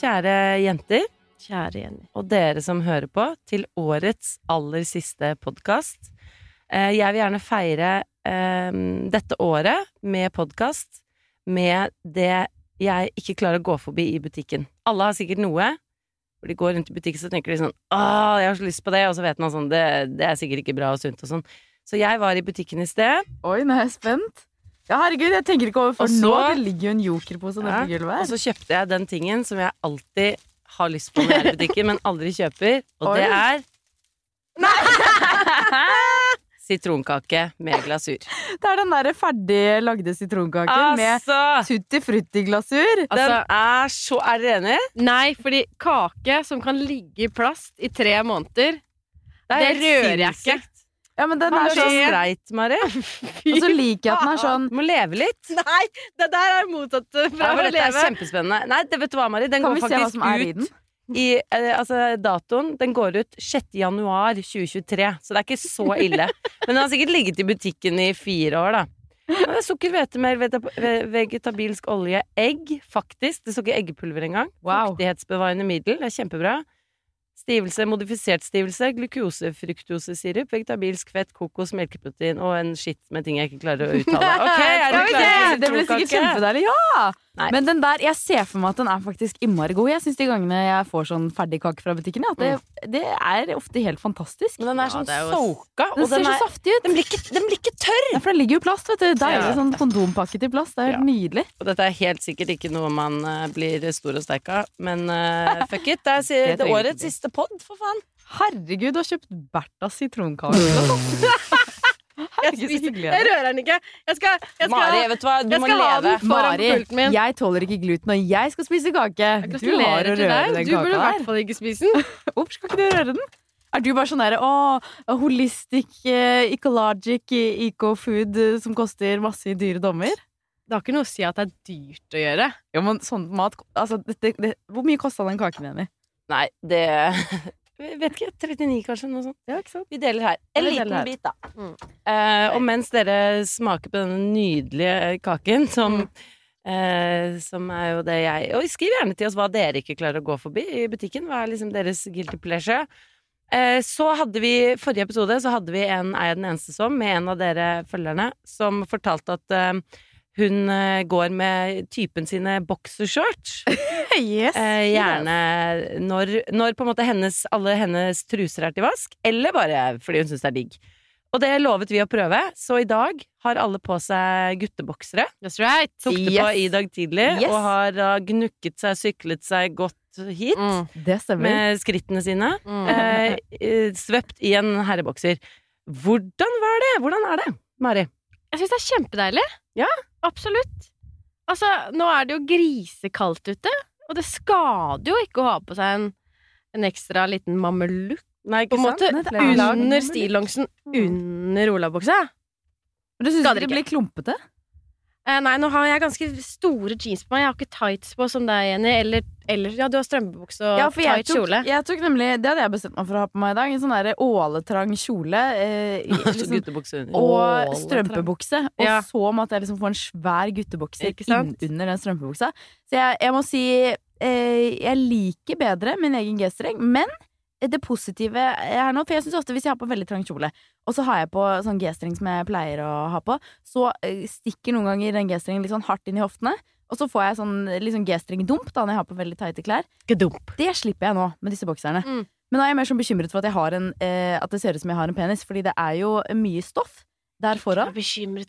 kjære jenter, Kjære Jenny. og dere som hører på, til årets aller siste podkast. Jeg vil gjerne feire eh, dette året med podkast med det jeg ikke klarer å gå forbi i butikken. Alle har sikkert noe. Hvor de går rundt i butikken så tenker de sånn Åh, jeg har så lyst på det, og så vet man sånn det, det er sikkert ikke bra og sunt og sånn. Så jeg var i butikken i sted. Oi, nå er jeg spent. Ja, herregud, jeg tenker ikke over for så- nå. Det ligger jo en jokerpose nede Ja, på gulvet Og så kjøpte jeg den tingen som jeg alltid har lyst på når jeg er i butikken, men aldri kjøper, og Oi. det er Nei! Sitronkake med glasur. Det er den derre ferdig lagde sitronkaken med Altså! tutti frutti-glasur. Den er så Er dere enig? Nei, fordi kake som kan ligge i plast i tre måneder Det, det rører jeg ikke. Ja, men den er så sånn streit, Mari. Og så liker jeg at den er sånn må leve litt. Nei, det der er motsatt fra Ja, å dette er kjempespennende. Nei, det vet du hva, Mari. Den Kan går faktisk som er i ut eh, Altså, datoen den går ut 6. januar 2023, så det er ikke så ille. Men den har sikkert ligget i butikken i fire år, da. Ja, det er sukker, hvetemel, vegetabilsk olje, egg, faktisk. Det står ikke eggepulver engang. Wow. Fuktighetsbevarende middel, det er kjempebra. Stivelse, modifisert stivelse, glukose, fruktosesirup, vegetabilsk fett, kokos, melkeprotein og en skitt med ting jeg ikke klarer å uttale. Ok, er du klar Det blir sikkert kjempedeilig. Ja! Nei. Men den der, jeg ser for meg at den er faktisk innmari god. Jeg synes De gangene jeg får sånn ferdigkake fra butikken, ja, det, det er ofte helt fantastisk. Men den er sånn ja, er soka, Den og ser den, så er, saftig ut. den, blir ikke, den blir ikke tørr! Ja, for den ligger jo i plast. vet du Deilig sånn kondompakke i plast. Det er helt nydelig. Og dette er helt sikkert ikke noe man uh, blir stor og sterk av, men uh, fuck it. Det er, Det det er årets siste pod, for faen. Herregud, du har kjøpt Berthas sitronkake. Jeg, spiser, jeg rører den ikke. Jeg skal, jeg skal, Mari, vet du hva, du jeg må leve. den foran Mari, pulten min. jeg tåler ikke gluten, og jeg skal spise kake. Du har å til røre deg. den Du burde i hvert fall ikke spise den. Hvorfor skal ikke du røre den? Er du bare sånn derre å, holistic, eh, ecologic, eh, eco-food eh, som koster masse i dyre dommer? Det har ikke noe å si at det er dyrt å gjøre. Jo, men sånn mat altså, det, det, Hvor mye kosta den kaken, Jenny? Nei, det vet ikke. 39, kanskje? Noe sånt. Ja, ikke sant? Vi deler her. En deler liten her. bit, da. Mm. Eh, og mens dere smaker på denne nydelige kaken, som, eh, som er jo det jeg Og skriv gjerne til oss hva dere ikke klarer å gå forbi i butikken. Hva er liksom deres guilty pleasure? Eh, så hadde vi forrige episode så hadde vi en Er jeg den eneste som? med en av dere følgerne, som fortalte at eh, hun eh, går med typen sine boxershorts. Yes. Eh, gjerne når, når på en måte hennes, alle hennes truser er til vask, eller bare fordi hun syns det er digg. Og det lovet vi å prøve, så i dag har alle på seg gutteboksere. That's right. Tok det på i dag tidlig, Yes. og har da gnukket seg, syklet seg godt hit Mm. Det med skrittene sine. Mm. Eh, eh, svøpt i en herrebokser. Hvordan var det? Hvordan er det, Mari? Jeg syns det er kjempedeilig. Ja? Absolutt. Altså, nå er det jo grisekaldt ute, og det skader jo ikke å ha på seg en, en ekstra liten mamelukk, Nei, på en måte, Nei, er under stillongsen under olabuksa. Men du syns ikke det blir klumpete? Eh, nei, nå har jeg ganske store jeans på meg. Jeg har ikke tights på som deg, Jenny. Eller, eller ja, du har strømpebukse og Ja, for jeg tight tok, kjole. jeg tok nemlig Det hadde jeg bestemt meg for å ha på meg i dag. En sånn derre åletrang kjole. Eh, liksom, Guttebukse under. og strømpebukse. Og Ja. så måtte jeg liksom få en svær guttebukse Ikke under den strømpebuksa. Så jeg, jeg må si eh, jeg liker bedre min egen G-streng, men det positive er nå For jeg synes ofte hvis jeg har på veldig trang kjole, og så har jeg på sånn G-streng som jeg pleier å ha på, så eh, stikker noen ganger den G-strengen litt sånn hardt inn i hoftene. Og så får jeg sånn liksom G-streng-dump da når jeg har på veldig tighte klær. Gedump. Det slipper jeg nå med disse bokserne. Mm. Men nå er jeg mer sånn bekymret for at, jeg har en, eh, at det ser ut som jeg har en penis, fordi det er jo mye stoff der foran.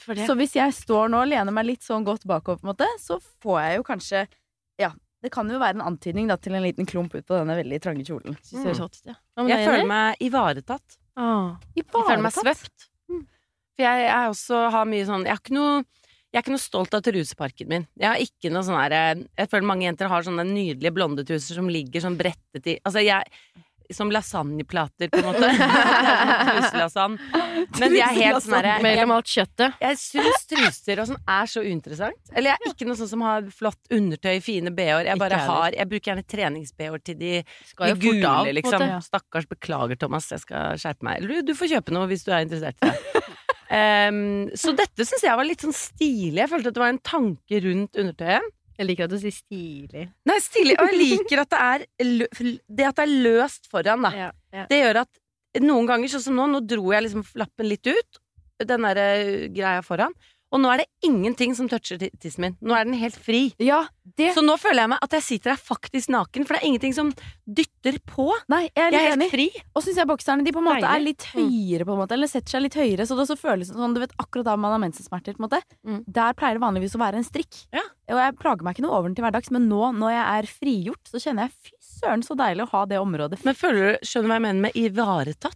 for det. Så hvis jeg står nå og lener meg litt sånn godt bakover, på en måte, så får jeg jo kanskje Ja, det kan jo være en antydning da, til en liten klump ut på denne veldig trange kjolen. Mm. jeg, hot ja. Jeg føler meg ivaretatt. Ah. Jeg føler meg svøpt. svøpt. For jeg, jeg også har mye sånn Jeg har ikke noe Jeg er ikke noe stolt av truseparken min. Jeg har ikke noe sånn her Jeg føler mange jenter har sånne nydelige blondetruser som ligger sånn brettet i Altså, jeg Som lasagneplater, på en måte. Truselasagne. Men jeg er helt sånn herre Mellom alt kjøttet. jeg syns truser og sånn er så uinteressant. Eller jeg er ikke noe sånn som har flott undertøy, fine bh-er. Jeg bare har Jeg bruker gjerne trenings-bh-er til de, Skal de gule, av, liksom. måte. Stakkars, beklager, Thomas. Jeg skal skjerpe meg. Eller du, du får kjøpe noe hvis du er interessert i det. um, så dette syns jeg var litt sånn stilig. Jeg følte at det var en tanke rundt undertøyet. Jeg liker at du sier stilig. Nei, stilig. Og jeg liker at det er, det at det er løst foran, da. Ja, ja. Det gjør at noen ganger, sånn som nå, nå dro jeg liksom lappen litt ut, den derre greia foran, og nå er det ingenting som toucher ti- tissen min. Nå er den helt fri. Ja, det Så nå føler jeg meg at jeg sitter her faktisk naken, for det er ingenting som dytter på. Nei, jeg er Jeg er helt fri. Og syns jeg bokserne de på en måte Deilig. er litt høyere, på en måte Eller setter seg litt høyere, så det også føles sånn Du vet akkurat da man har mensensmerter, på en måte. Mm. Der pleier det vanligvis å være en strikk. Ja. Og jeg plager meg ikke noe over den til hverdags, men nå når jeg er frigjort, så kjenner jeg fy søren så deilig å ha det området. Men føler du, skjønner du hva jeg mener med ivaretatt?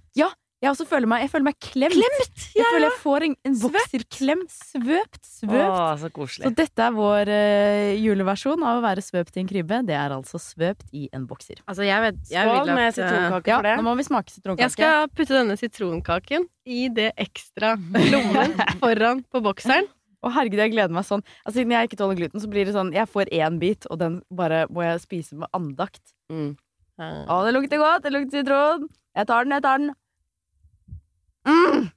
Jeg også føler meg, jeg føler meg klemt. Klemt! Jeg føler jeg får en, en bokserklem. Svøpt. Svøpt. Åh, så Så dette er vår uh, juleversjon av å være svøpt i en krybbe. Det er altså svøpt i en bokser. Altså, jeg vet jeg Skål vil at, med eh, sitronkake Ja, for det. nå må vi smake sitronkake. Jeg skal putte denne sitronkaken i det ekstra lommen foran på bokseren. Å herregud, jeg gleder meg sånn. Altså, siden jeg ikke tåler gluten, så blir det sånn Jeg får én bit, og den bare må jeg spise med andakt. Mm. Å, det lukter godt! Det lukter sitron! Jeg tar den, jeg tar den. Mm.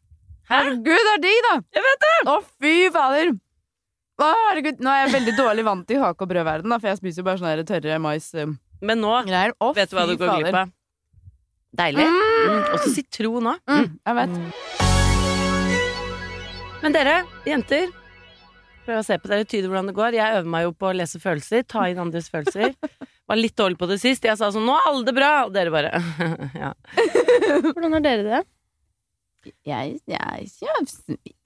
Herregud, det er digg, da! Jeg vet det! Å, fy fader! Å, herregud. Nå er jeg veldig dårlig vant til hake- og brødverden, da, for jeg spiser jo bare sånne tørre mais-greier. Men nå Å, vet du hva fy du går glipp av. Deilig. Mm. Og så sitron òg. Mm, jeg vet. Men dere, jenter Prøv å se på dere, tyde hvordan det går. Jeg øver meg jo på å lese følelser. Ta inn andres følelser. Var litt dårlig på det sist. Jeg sa sånn 'Nå er alle det bra!' Og dere bare Ja. Hvordan har dere det? Jeg, jeg, ja,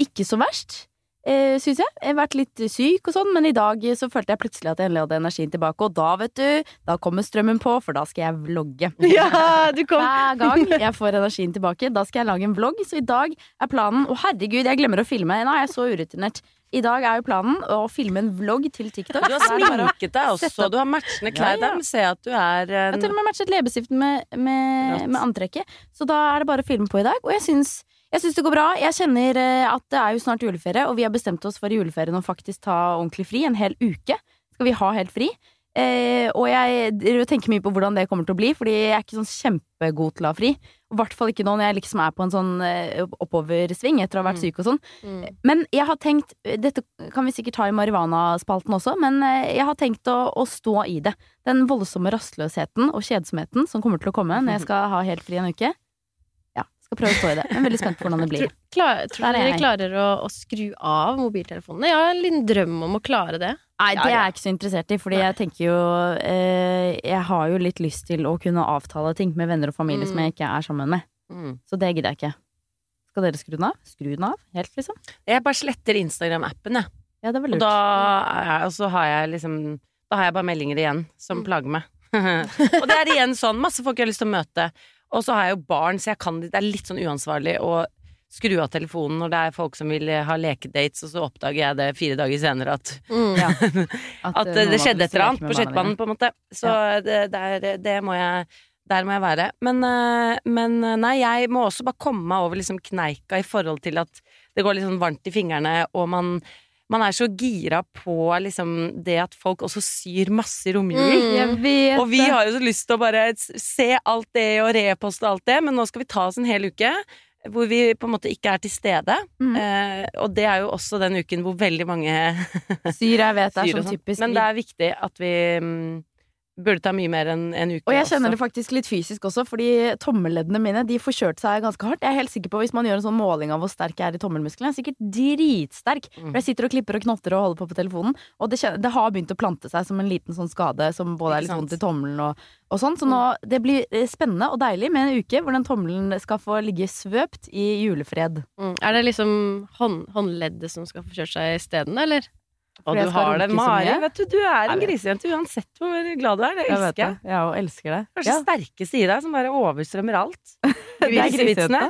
ikke så verst, eh, syns jeg. Jeg har vært litt syk og sånn, men i dag så følte jeg plutselig at jeg endelig hadde energien tilbake. Og da, vet du, da kommer strømmen på, for da skal jeg vlogge. Ja, du kom Hver gang jeg får energien tilbake, da skal jeg lage en vlogg. Så i dag er planen Å, herregud, jeg glemmer å filme. Nå er jeg så urutinert. I dag er jo planen å filme en vlogg til TikTok. Du har sminket deg også. Du har matchende klær. Ja, ja. Ser jeg at du er Jeg har til og med matchet leppestiften med, med, med antrekket. Så da er det bare å filme på i dag. Og jeg syns, jeg syns det går bra. Jeg kjenner eh, at det er jo snart juleferie, og vi har bestemt oss for i juleferien å faktisk ta ordentlig fri. En hel uke skal vi ha helt fri. Eh, og jeg tenker mye på hvordan det kommer til å bli, fordi jeg er ikke sånn kjempegod til å ha fri. I hvert fall ikke nå når jeg liksom er på en sånn eh, oppoversving etter å ha vært Mm. syk og sånn. Mm. Men jeg har tenkt Dette kan vi sikkert ta i marihuana-spalten også, men eh, jeg har tenkt å, å stå i det. Den voldsomme rastløsheten og kjedsomheten som kommer til å komme når jeg skal ha helt fri en uke. Skal prøve å stå i det. Jeg er veldig spent på hvordan det blir. Tror, klar, tror er dere klarer å, å skru av mobiltelefonene? Jeg har en liten drøm om å klare det. Nei, det er jeg ikke så interessert i, fordi jeg tenker jo eh, Jeg har jo litt lyst til å kunne avtale ting med venner og familie som Mm. jeg ikke er sammen med. mm. Så det gidder jeg ikke. Skal dere skru den av? Skru den av, helt, liksom? Jeg bare sletter Instagram-appen, jeg. Ja, det var Og lurt. da er jeg, og så har jeg liksom Da har jeg bare meldinger igjen som Mm. plager meg. og det er igjen sånn masse folk jeg har lyst til å møte. Og så har jeg jo barn, så jeg kan, det er litt sånn uansvarlig å skru av telefonen når det er folk som vil ha lekedates, og så oppdager jeg det fire dager senere at, Ja. at at, det, det skjedde et eller annet på skøytebanen, på en måte. Så det, der, det må jeg der må jeg være. Men, eh, men eh, nei, jeg må også bare komme meg over liksom kneika i forhold til at det går litt sånn varmt i fingrene, og man, man er så gira på liksom det at folk også syr masse i romjulen. Mm. Og vi har jo så lyst til å bare se alt det og reposte alt det, men nå skal vi ta oss en hel uke hvor vi på en måte ikke er til stede. Mm. Eh, og det er jo også den uken hvor veldig mange Syr, jeg vet det er sånn sånn. typisk. Men det er viktig at vi mm, burde ta mye mer enn en uke Og jeg også. kjenner det faktisk litt fysisk også, fordi tommelleddene mine de får kjørt seg ganske hardt. Jeg er helt sikker på Hvis man gjør en sånn måling av hvor sterk jeg er i tommelmusklene, jeg er sikkert dritsterk. Mm. For jeg sitter og klipper og knotter og holder på på telefonen, og det, kjenner, det har begynt å plante seg som en liten sånn skade som både er litt vondt i tommelen og, og sånn. Så nå, det blir eh, spennende og deilig med en uke hvor den tommelen skal få ligge svøpt i julefred. Mm. Er det liksom hånd, håndleddet som skal få kjørt seg isteden, eller? Og du har det, Mari. Vet du, du er en grisejente uansett hvor glad du er. Det Jeg elsker det. jeg. Ja, og elsker det. Kanskje Ja, sterkeste i deg som bare overstrømmer alt. Grisevitsene.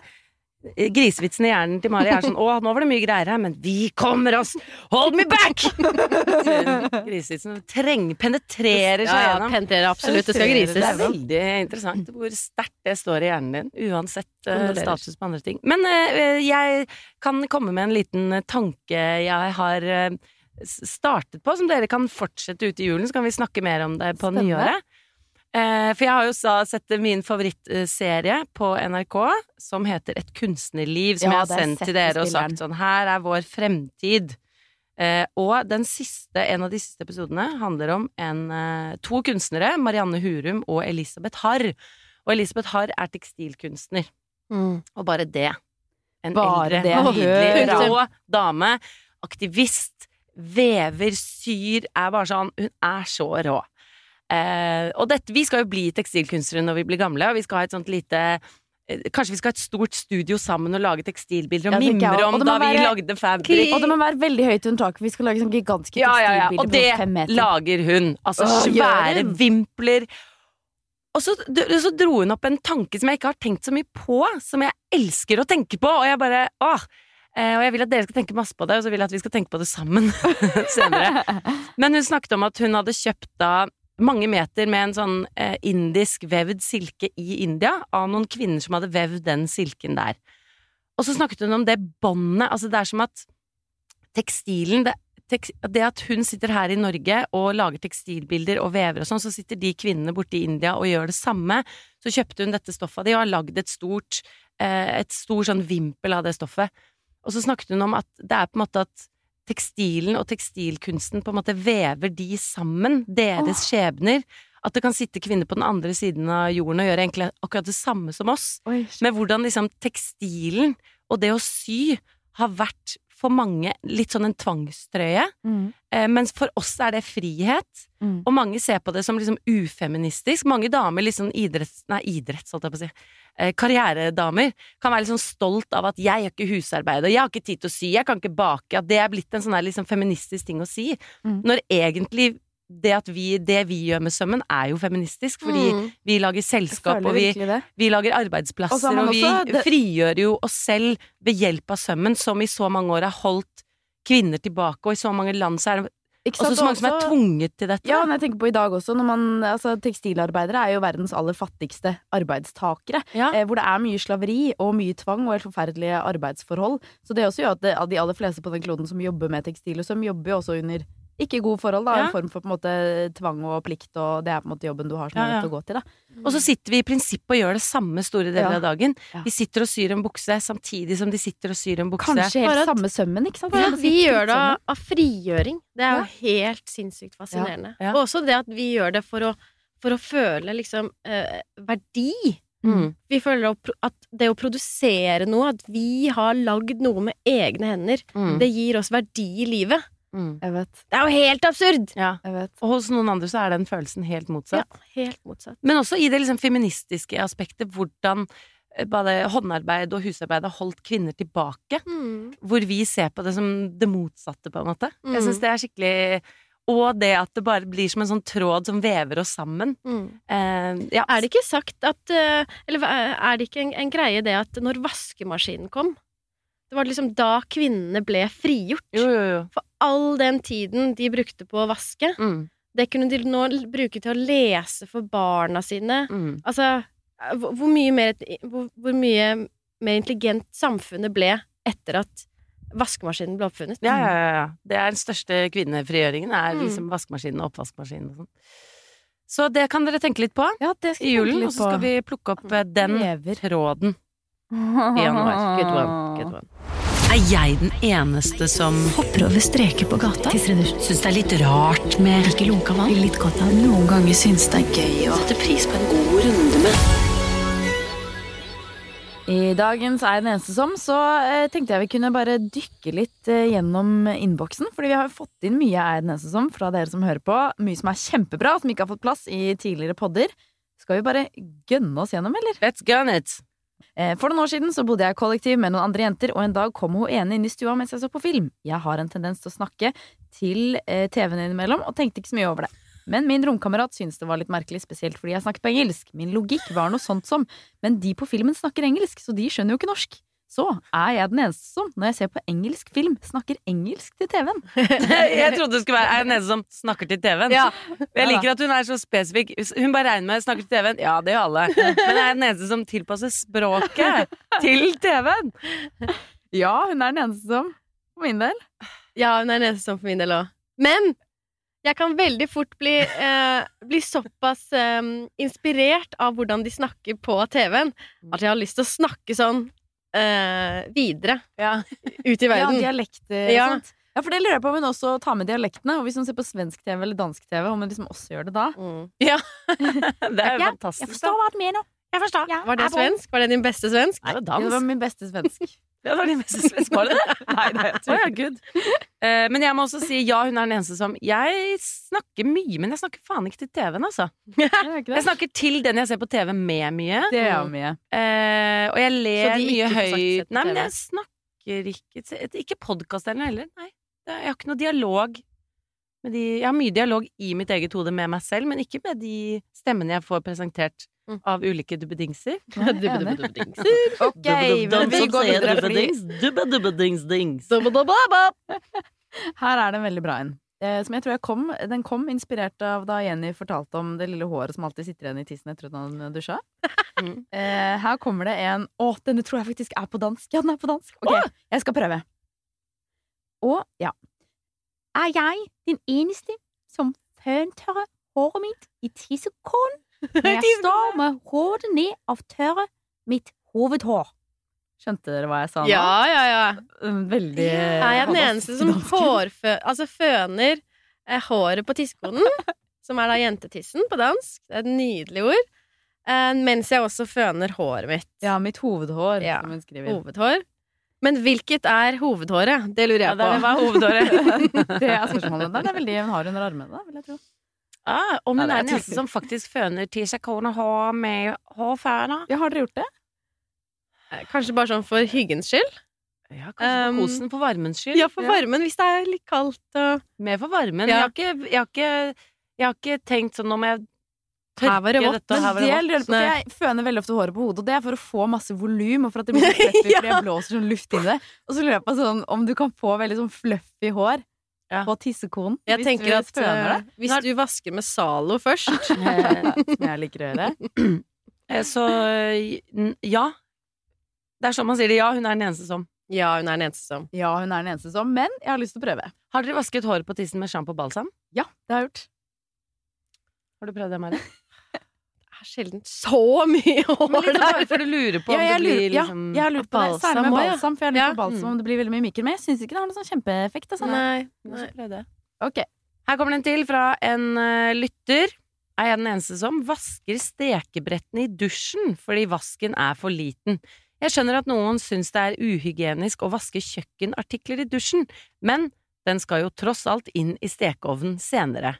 Grisevitsen i hjernen til Mari er sånn Å, nå var det mye greier her, men vi kommer oss! Hold me back! Grisevitsen treng, penetrerer seg Ja, ja, penetrerer absolutt. Det skal Det er veldig interessant hvor sterkt det står i hjernen din, uansett uh, status på andre ting. Men uh, jeg kan komme med en liten tanke jeg har s- startet på, som dere kan fortsette ut i julen, så kan vi snakke mer om det på Spennende. nyåret. Eh, for jeg har jo sett min favorittserie på NRK, som heter Et kunstnerliv, som Ja, jeg har sendt til dere og sagt sånn Her er vår fremtid. Eh, og den siste, en av de siste episodene handler om en, eh, to kunstnere, Marianne Hurum og Elisabeth Harr. Og Elisabeth Harr er tekstilkunstner, Mm. og bare det. En Bare eldre, det. nydelig, rå dame. Aktivist. Vever, syr. Er bare sånn Hun er så rå. Eh, og dette, vi skal jo bli tekstilkunstnere når vi blir gamle, og vi skal ha et sånt lite eh, Kanskje vi skal ha et stort studio sammen og lage tekstilbilder og Ja, det mimre om Og da være, vi lagde fabric. Og det må være veldig høyt under taket. Vi skal lage sånne gigantiske Ja, ja, ja. tekstilbilder Og det på fem meter. lager hun. Altså Åh, svære vimpler. Og så, så dro hun opp en tanke som jeg ikke har tenkt så mye på, som jeg elsker å tenke på, og jeg bare åh! Eh, og jeg vil at dere skal tenke masse på det, og så vil jeg at vi skal tenke på det sammen senere. Men hun snakket om at hun hadde kjøpt da mange meter med en sånn eh, indisk vevd silke i India av noen kvinner som hadde vevd den silken der. Og så snakket hun om det båndet, altså det er som at tekstilen det, tekst, det at hun sitter her i Norge og lager tekstilbilder og vever og sånn, så sitter de kvinnene borte i India og gjør det samme. Så kjøpte hun dette stoffet av de og har lagd et stort, eh, et stor sånn vimpel av det stoffet. Og så snakket hun om at det er på en måte at tekstilen og tekstilkunsten på en måte vever de sammen, deres skjebner. At det kan sitte kvinner på den andre siden av jorden og gjøre egentlig akkurat det samme som oss. Oi. Med hvordan liksom tekstilen og det å sy har vært for mange litt sånn en tvangstrøye. Mm. Eh, mens for oss er det frihet. Mm. Og mange ser på det som liksom ufeministisk. Mange damer, sånn idretts... Nei, idretts, holdt jeg på å si. Eh, karrieredamer kan være sånn stolt av at 'jeg har ikke husarbeid', og 'jeg har ikke tid til å sy', 'jeg kan ikke bake'. At det er blitt en sånn her liksom feministisk ting å si. Mm. Når egentlig det, at vi, det vi gjør med sømmen, er jo feministisk. Fordi Mm. vi lager selskap, og vi, vi lager arbeidsplasser, Og, og vi det- frigjør jo oss selv ved hjelp av sømmen, som i så mange år har holdt kvinner tilbake, og i så mange land så er det også så mange som er tvunget til dette. Ja, men jeg tenker på i dag også, når man, altså Tekstilarbeidere er jo verdens aller fattigste arbeidstakere. Ja. Eh, hvor det er mye slaveri og mye tvang og helt forferdelige arbeidsforhold. Så det også gjør at det, de aller fleste på den kloden som jobber med tekstil og søm, jobber jo også under ikke gode forhold, da. Ja. En form for på en måte tvang og plikt, og det er på en måte jobben du har som Ja, er nødt til å gå til, da. Og så sitter vi i prinsippet og gjør det samme store deler Ja. av dagen. Ja. Vi sitter og syr en bukse samtidig som de sitter og syr en bukse. Kanskje helt at- samme sømmen, ikke sant? Bare Ja, at vi gjør det sømmen. av, av frigjøring. Det er Ja. jo helt sinnssykt fascinerende. Ja. Ja. Og også det at vi gjør det for å, for å føle liksom eh, verdi. Mm. Vi føler at det å produsere noe, at vi har lagd noe med egne hender, Mm. det gir oss verdi i livet. Mm. Jeg vet. Det er jo helt absurd! Ja. Jeg vet. Og hos noen andre så er den følelsen helt motsatt. Ja, helt motsatt. Men også i det liksom feministiske aspektet, hvordan eh, både håndarbeid og husarbeid har holdt kvinner tilbake. Mm. Hvor vi ser på det som det motsatte, på en måte. Jeg Mm. syns det er skikkelig Og det at det bare blir som en sånn tråd som vever oss sammen. Mm. Eh, ja. Er det ikke sagt at eh, Eller er det ikke en, en greie det at når vaskemaskinen kom Det var liksom da kvinnene ble frigjort. Jo, jo, jo. For all den tiden de brukte på å vaske, Mm, det kunne de nå bruke til å lese for barna sine. mm. Altså, hvor, mye mer hvor, hvor mye mer intelligent samfunnet ble etter at vaskemaskinen ble oppfunnet. Ja, ja, ja. Det er den største kvinnefrigjøringen, er Mm. liksom vaskemaskinen og oppvaskmaskinen og sånn. Så det kan dere tenke litt på Ja, det skal i julen, og så skal vi plukke opp eh, den Lever. tråden. I januar. Good one. Good one. Er jeg den eneste som Hopper over streker på gata. Syns det er litt rart med Ikke lunka vann. Blir litt godt av. Noen ganger syns det er gøy å sette pris på en god runde med I dagens Er den eneste som, så eh, tenkte jeg vi kunne bare dykke litt eh, gjennom innboksen. Fordi vi har jo fått inn mye Er den eneste som fra dere som hører på. Mye som er kjempebra, som ikke har fått plass i tidligere podder. Skal vi bare gønne oss gjennom, eller? Let's gun it! Eh, For noen år siden så bodde jeg i kollektiv med noen andre jenter, og en dag kom hun ene inn i stua mens jeg så på film. Jeg har en tendens til å snakke til eh, TV-en innimellom, og tenkte ikke så mye over det. Men min romkamerat syntes det var litt merkelig, spesielt fordi jeg snakket på engelsk. Min logikk var noe sånt som Men de på filmen snakker engelsk, så de skjønner jo ikke norsk. Så er jeg den eneste som, når jeg ser på engelsk film, snakker engelsk til TV-en. Jeg trodde det skulle være er den eneste som snakker til TV-en. Ja. Jeg liker at hun er så spesifikk. Hun bare regner med snakker til TV-en. Ja, det gjør alle. Men jeg er den eneste som tilpasser språket til TV-en. Ja, hun er den eneste som, for min del. Ja, hun er den eneste som for min del òg. Men jeg kan veldig fort bli, eh, bli såpass eh, inspirert av hvordan de snakker på TV-en, at jeg har lyst til å snakke sånn eh, videre Ja. ut i Ja, verden. dialekter Ja. og sånt. Ja, for det lurer jeg på om hun også tar med dialektene. Og hvis hun ser på svensk TV eller dansk TV, om hun liksom også gjør det da. Mm. Det er jo Ja, fantastisk. Jeg forstår hva du mener. Jeg forstår. Ja, Var det svensk? Var det din beste svensk? Nei, det var Ja, det var min beste svensk. Det var din beste var det det? Nei, nei, jeg tror Å, ja, good. Uh, men jeg må også si ja, hun er den eneste som Jeg snakker mye, men jeg snakker faen ikke til TV-en, altså. Jeg snakker til den jeg ser på TV med mye. Det er mye. Uh, og jeg ler mye høyt. Nei, men jeg snakker ikke Ikke podkast heller. Nei. Jeg har ikke noe dialog de Jeg har mye dialog i mitt eget hode med meg selv, men ikke med de stemmene jeg får presentert Mm. av ulike dubbedingser. Er. Dubbedubbeddings. Ok, men vi går videre, fordi her er det en veldig bra en. Eh, som jeg tror jeg kom, den kom inspirert av da Jenny fortalte om det lille håret som alltid sitter igjen i tissen etter at han dusja. Mm. Eh, her kommer det en Å, denne tror jeg faktisk er på dansk. Ja, den er på dansk. Ok, jeg skal prøve. Og ja. Er jeg den eneste som føntørrer håret mitt i tissekålen når jeg står med hodet ned av tørre mitt hovedhår? Skjønte dere hva jeg sa nå? Ja, ja, ja. Veldig Er jeg den eneste som hårfø altså føner eh, håret på tissekonen? som er da jentetissen på dansk. Det er et nydelig ord. Eh, mens jeg også føner håret mitt. Ja, mitt hovedhår, Ja. som hun skriver. Hovedhår. Men hvilket er hovedhåret? Det lurer Ja, jeg det på. Hva er hovedhåret? det er spørsmålet. Det er veldig hun har under armene, da, vil jeg tro. Ah, om Ja, hun ja, er den eneste som faktisk føner til seg kona hår med hårføner. Ja, har dere gjort det? Eh, Kanskje bare sånn for hyggens skyld? Ja, kanskje Um, for kosen, for varmens skyld. Ja, for varmen, hvis det er litt kaldt og Mer for varmen. Ja. Jeg, har ikke, jeg, har ikke, jeg har ikke tenkt sånn om jeg Her var det vått. Men det det for jeg føner veldig ofte håret på hodet, og det er for å få masse volum, og for at det blir så fluffy, Ja. fordi jeg blåser sånn luft inn i det. Og så lurer jeg på sånn, om du kan få veldig sånn fluffy hår Ja. på tissekonen. Jeg hvis tenker du at føner eh, det. hvis du vasker med Zalo først Eh, Som jeg liker å gjøre. Eh, Så ja. Det er sånn man sier det. Ja, hun er den eneste som. Ja, hun er den eneste som Ja, hun er den eneste som, men jeg har lyst til å prøve. Har dere vasket håret på tissen med sjampo og balsam? Ja, det har jeg gjort. Har du prøvd det, Mari? Er sjelden så mye hår Men liksom bare der. for du lurer på om jeg, det blir lurer, ja, liksom jeg lurt på det, særlig med balsam, for jeg lurer Ja. på balsam om det blir veldig mye mikro. men jeg syns ikke det har noen sånn kjempeeffekt. Altså. Nei, nei. Ok. Her kommer den til fra en uh, lytter. Er jeg den eneste som vasker stekebrettene i dusjen fordi vasken er for liten? Jeg skjønner at noen syns det er uhygienisk å vaske kjøkkenartikler i dusjen, men den skal jo tross alt inn i stekeovnen senere.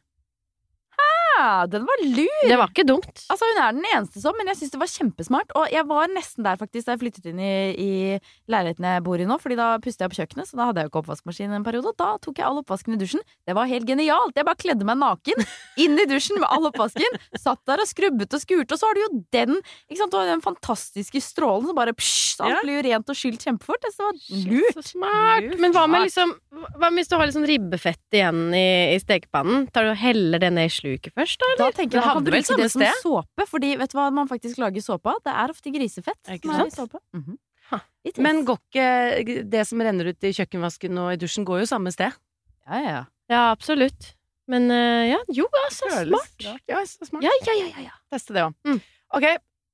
Ja, den var lur! Det var ikke dumt. Altså, hun er den eneste som, men jeg syns det var kjempesmart. Og jeg var nesten der faktisk da jeg flyttet inn i, i leiligheten jeg bor i nå, Fordi da pustet jeg på kjøkkenet, så da hadde jeg jo ikke oppvaskmaskin en periode. Og da tok jeg all oppvasken i dusjen. Det var helt genialt! Jeg bare kledde meg naken inn i dusjen med all oppvasken. Satt der og skrubbet og skurte, og så har du jo den ikke sant? Du har den fantastiske strålen som bare psj, alt Ja. blir jo rent og skylt kjempefort. Det var lurt. Så smart. Lurt. Men hva med liksom Hva med hvis du har litt sånn ribbefett igjen i, i stekepannen? Tar du og heller det ned i sluket først, da? Da tenker jeg man kan bruke samme det som sted? såpe, fordi vet du hva man faktisk lager såpe av? Det er ofte grisefett. Ikke som er i såpe. Mhm. Ha. Men går ikke det som renner ut i kjøkkenvasken og i dusjen, går jo samme sted? ja, ja, ja. Ja, absolutt. Men eh, ja, jo, ja, så smart. Ja, så smart. Ja, ja, ja, ja, ja. Teste det òg. Mm. Ok.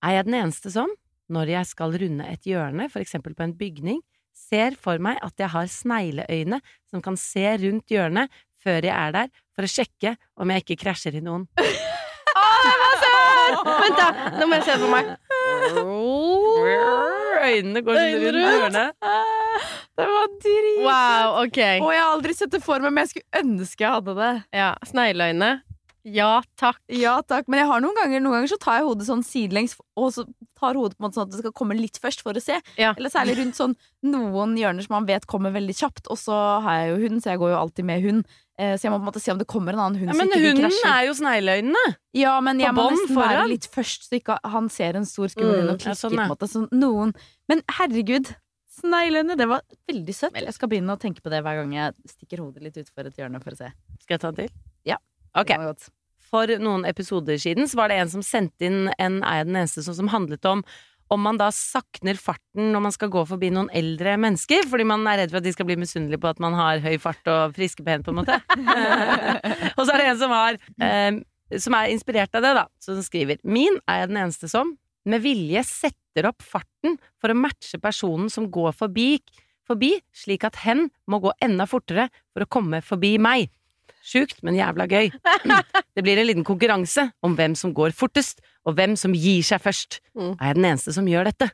Er jeg den eneste som, når jeg skal runde et hjørne, for eksempel på en bygning, ser for meg at jeg har snegleøyne som kan se rundt hjørnet før jeg er der, for å sjekke om jeg ikke krasjer i noen? Vent, da! Nå må jeg se det for meg. Øynene går sånn rundt hjørnet. Det var drit! Wow, ok. Og jeg har aldri sett det for meg, men jeg skulle ønske jeg hadde det. Ja, Snegleøyne. Ja takk. Ja takk, Men jeg har noen ganger Noen ganger så tar jeg hodet sånn sidelengs, og så tar hodet på en måte sånn at det skal komme litt først for å se. Ja. Eller særlig rundt sånn noen hjørner som man vet kommer veldig kjapt. Og så har jeg jo hund, så jeg går jo alltid med hund. Eh, Så jeg må på en måte se om det kommer en annen hund Ja, men hunden krasjer. er jo snegleøynene! Ja, men jeg må nesten være litt først, så ikke han ser en stor skummel hund og klikker. ja, sånn, på en måte. Så noen Men herregud, Snegleøyne! Det var veldig søtt. Jeg skal begynne å tenke på det hver gang jeg stikker hodet litt utfor et hjørne for å se. Skal jeg ta en til? Ja. Ok. For noen episoder siden så var det en som sendte inn en Er den eneste som, som handlet om om man da sakner farten når man skal gå forbi noen eldre mennesker, fordi man er redd for at de skal bli misunnelige på at man har høy fart og friske ben, på en måte. og så er det en som har eh, Som er inspirert av det, da, som skriver Min er jeg den eneste som med vilje setter opp farten for å matche personen som går forbi, forbi slik at hen må gå enda fortere for å komme forbi meg. Sjukt, men jævla gøy. Det blir en liten konkurranse om hvem som går fortest, og hvem som gir seg først. Mm. Er jeg den eneste som gjør dette?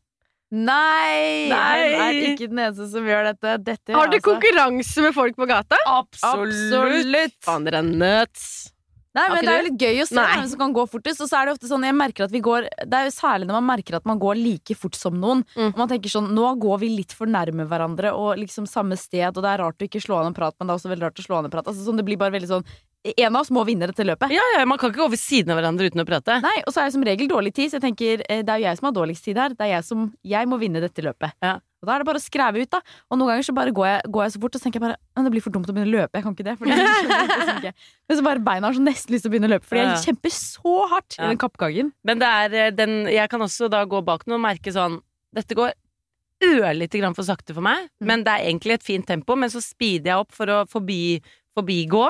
Nei! Nei! Jeg er ikke den eneste som gjør dette. dette gjør Har du altså- konkurranse med folk på gata? Absolutt! Faen, dere er nuts. Nei, men Det er jo litt gøy å se hvem som kan gå fortest. Og så er det ofte sånn, jeg merker at vi går Det er jo særlig når man merker at man går like fort som noen. Mm. Og man tenker sånn, Nå går vi litt for nærme hverandre og liksom samme sted, og det er rart å ikke slå an en prat, men det er også veldig rart å slå an en prat. Altså, sånn, det blir bare veldig sånn En av oss må vinne dette løpet. Ja, ja, Man kan ikke gå ved siden av hverandre uten å prate. Nei, Og så er jeg som regel dårlig tid, så jeg tenker eh, det er jo jeg som har dårligst tid her. Det er jeg som Jeg må vinne dette løpet. Ja. Og da er det bare å skreve ut, da. Og noen ganger så bare går jeg, går jeg så fort, og så tenker jeg bare det blir for dumt å begynne å løpe. Jeg kan ikke det. For det skjønner jeg ikke. Men så bare beina har så nesten lyst til å begynne å løpe, fordi jeg kjemper så hardt Ja. i den kappgangen. Men det er eh, den Jeg kan også da gå bak noen og merke sånn Dette går ørlite grann for sakte for meg, Mm. men det er egentlig et fint tempo. Men så speeder jeg opp for å forbi, forbigå.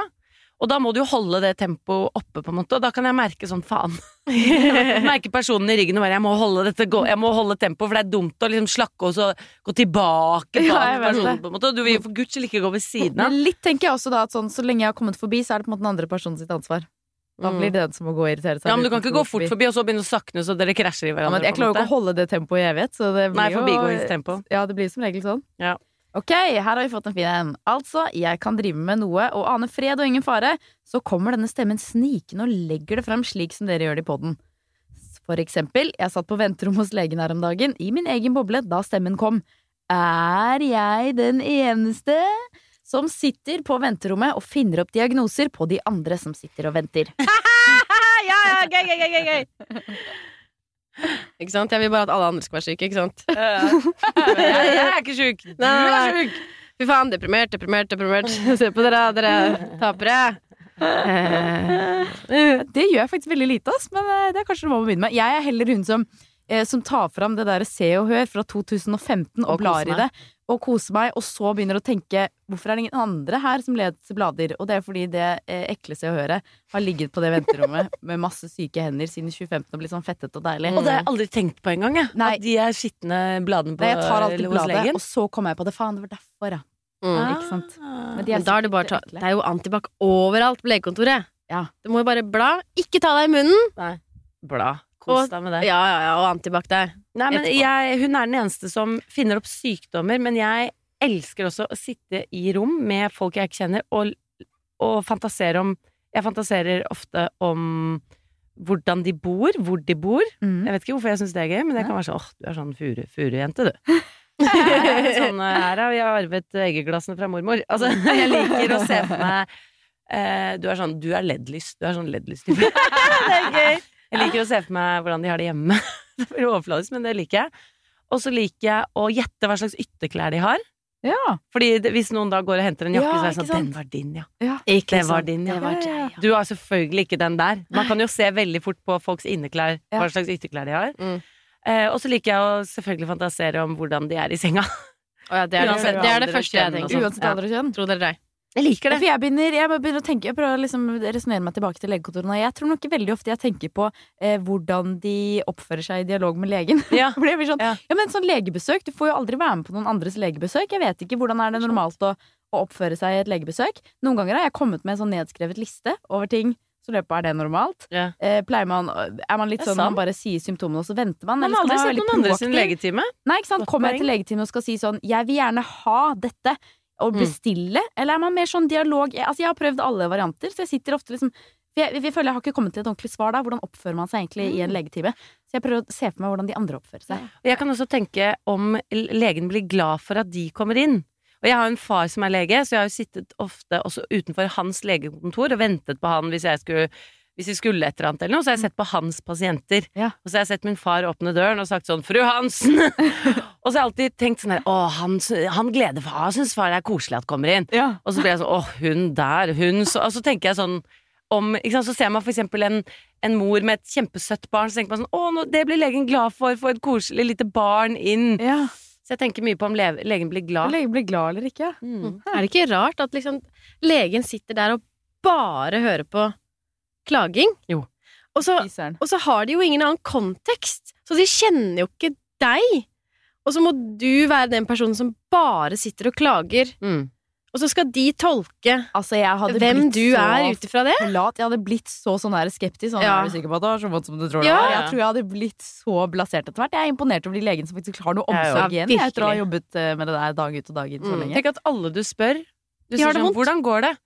Og da må du jo holde det tempoet oppe, på en måte, og da kan jeg merke sånn faen. merke personen i ryggen og bare jeg må holde dette gå, jeg må holde tempoet, for det er dumt å liksom slakke og så gå tilbake Ja, jeg personen, på en måte. Du vil jo for guds skyld ikke gå ved siden av. Men litt tenker jeg også da at sånn, så lenge jeg har kommet forbi, så er det på en måte den andre personen sitt ansvar. Da Mm. blir det den som må gå og irritere seg. Ja, men du kan ikke gå fort forbi og så begynne å sakne så dere krasjer i Ja, hverandre. men jeg klarer jo ikke å holde det tempoet i evighet, så det blir Nei, forbigåingstempo. Ja, det blir som regel sånn. Ja. Ok, her har vi fått en fin en. Altså, jeg kan drive med noe og ane fred og ingen fare, så kommer denne stemmen snikende og legger det frem slik som dere gjør det i poden. For eksempel, jeg satt på venterom hos legen her om dagen, i min egen boble, da stemmen kom. Er jeg den eneste som sitter på venterommet og finner opp diagnoser på de andre som sitter og venter? ja, ja, gøy, gøy, gøy, gøy. Ikke sant? Jeg vil bare at alle andre skal være syke, ikke sant? jeg, jeg er ikke sjuk. Du er sjuk. Fy faen, deprimert, deprimert, deprimert. Se på dere, dere tapere. Eh, Det gjør jeg faktisk veldig lite, ass, men eh, det er kanskje noe å må begynne med. Jeg er heller hun som, eh, som tar fram det der Se og Hør fra 2015 og, Og blar i det, og koser meg, og så begynner å tenke hvorfor er det ingen andre her som leser blader? Og det er fordi det eh, ekle Se og Høret har ligget på det venterommet med masse syke hender siden 2015 og blitt sånn fettete og deilig. Og det har jeg aldri tenkt på engang, jeg. Nei. At de er skitne bladene på Nei, jeg tar alltid bladet, legen. og så kommer jeg på det. Faen, det var derfor, ja. mm. Ikke sant? Men de Men da er det bare ta, Det er jo antibac overalt på legekontoret. Ja. Du må jo bare bla. Ikke ta deg i munnen! Nei. Bla. Kos deg med det. Ja, ja, ja, og antibac der. Nei, men jeg, hun er den eneste som finner opp sykdommer, men jeg elsker også å sitte i rom med folk jeg ikke kjenner, og, og fantasere om Jeg fantaserer ofte om hvordan de bor, hvor de bor. Mm. Jeg vet ikke hvorfor jeg syns det er gøy, men det kan være sånn åh, du er sånn furu- furujente, du. sånn, her har vi arvet eggeglassene fra mormor. Altså, jeg liker å se for meg eh, Du er sånn Du er LED-lys. Du er sånn LED-lys-type. det er gøy. Jeg liker å se for meg hvordan de har det hjemme. Det blir overfladisk, men det liker jeg. Og så liker jeg å gjette hva slags ytterklær de har. Ja. Fordi det, hvis noen da går og henter en jakke, Ja, så er det sånn sant? Den var din, ja. ja. Ikke Det var din, ja. Det var deg, ja. Du har selvfølgelig ikke den der. Man kan jo se veldig fort på folks inneklær Ja. hva slags ytterklær de har. Mm. Eh, og så liker jeg å selvfølgelig fantasere om hvordan de er i senga. Oh, ja, det, er det, det er det første jeg tenker. Uansett alder og kjønn. Tro det eller ei. Jeg liker Ja, for jeg begynner, jeg begynner å tenke Jeg prøver å liksom resonnere meg tilbake til legekontorene. Jeg tror nok veldig ofte jeg tenker på eh, hvordan de oppfører seg i dialog med legen. Ja. Det sånn, Ja. ja. men sånn legebesøk, Du får jo aldri være med på noen andres legebesøk. Jeg vet ikke Hvordan er det normalt å, å oppføre seg i et legebesøk? Noen ganger har jeg kommet med en sånn nedskrevet liste over ting. Så løper er det normalt. Ja. Eh, pleier man, Er man litt sånn man bare sier symptomene, og så venter man? Man har aldri sett noen andre sin legetime. Nei, ikke sant? Kommer jeg til legetimen og skal si sånn 'jeg vil gjerne ha dette', og Mm. bestille? Eller er man mer sånn dialog jeg, Altså, jeg har prøvd alle varianter, så jeg sitter ofte liksom jeg, jeg føler jeg har ikke kommet til et ordentlig svar da. Hvordan oppfører man seg egentlig i en Mm. legetime? Så jeg prøver å se for meg hvordan de andre oppfører seg. Jeg kan også tenke om legen blir glad for at de kommer inn. Og jeg har en far som er lege, så jeg har jo sittet ofte også utenfor hans legekontor og ventet på han hvis jeg skulle hvis vi skulle et eller annet eller noe, så har jeg sett på hans pasienter. Ja. Og så har jeg sett min far åpne døren og sagt sånn 'Fru Hansen!' og så har jeg alltid tenkt sånn her 'Å, han, han gleder far, syns far det er koselig at kommer inn'. Ja. Og så blir jeg sånn 'Å, hun der, hun' så, Og så tenker jeg sånn om, ikke sant, Så ser man for eksempel en, en mor med et kjempesøtt barn, så tenker man sånn 'Å, nå, det blir legen glad for, få et koselig lite barn inn'. ja. Så jeg tenker mye på om le legen blir glad. Legen blir glad eller ikke. Mm. Er det ikke rart at liksom legen sitter der og bare hører på klaging? Jo. Og så, og så har de jo ingen annen kontekst, så de kjenner jo ikke deg. Og så må du være den personen som bare sitter og klager, Mm. og så skal de tolke Altså, jeg hadde hvem blitt du så er ut ifra det. Lat. Jeg hadde blitt så sånn skeptisk. Sånn, Ja. Er du sikker på at det var så vondt som du tror det Ja. var? Jeg tror jeg hadde blitt så blasert etter hvert. Jeg er imponert over de legene som faktisk har noe Ja, ja, omsorg igjen. Jeg etter å ha jobbet eh, med det der dag ut og dag inn så Mm. Tenk at alle du spør Du De sier sånn, 'Hvordan går det?'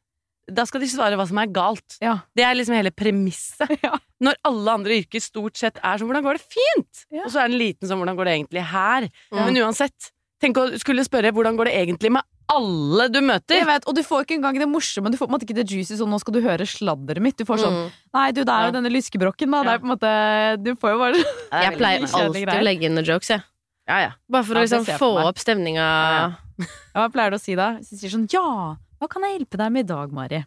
Da skal de svare hva som er galt. Ja. Det er liksom hele premisset. Ja. Når alle andre yrker stort sett er sånn 'Hvordan går det?' Fint! Ja. Og så er den liten sånn 'Hvordan går det egentlig her?' Ja. Men uansett, tenk å skulle spørre 'Hvordan går det egentlig med alle du møter?' Jeg vet, og du får ikke engang det morsomme. Du får på en måte ikke det juicy sånn 'nå skal du høre sladderet mitt'. Du får sånn Mm. 'nei, du, det er jo Ja. denne lyskebrokken', da. Det er på en måte Du får jo bare Jeg pleier alltid greier. å legge inn noen jokes, jeg. Ja, ja. Bare for Ja, å liksom få opp stemninga. Ja. Hva pleier du å si da? Hvis de sier sånn 'ja, hva kan jeg hjelpe deg med i dag, Mari'?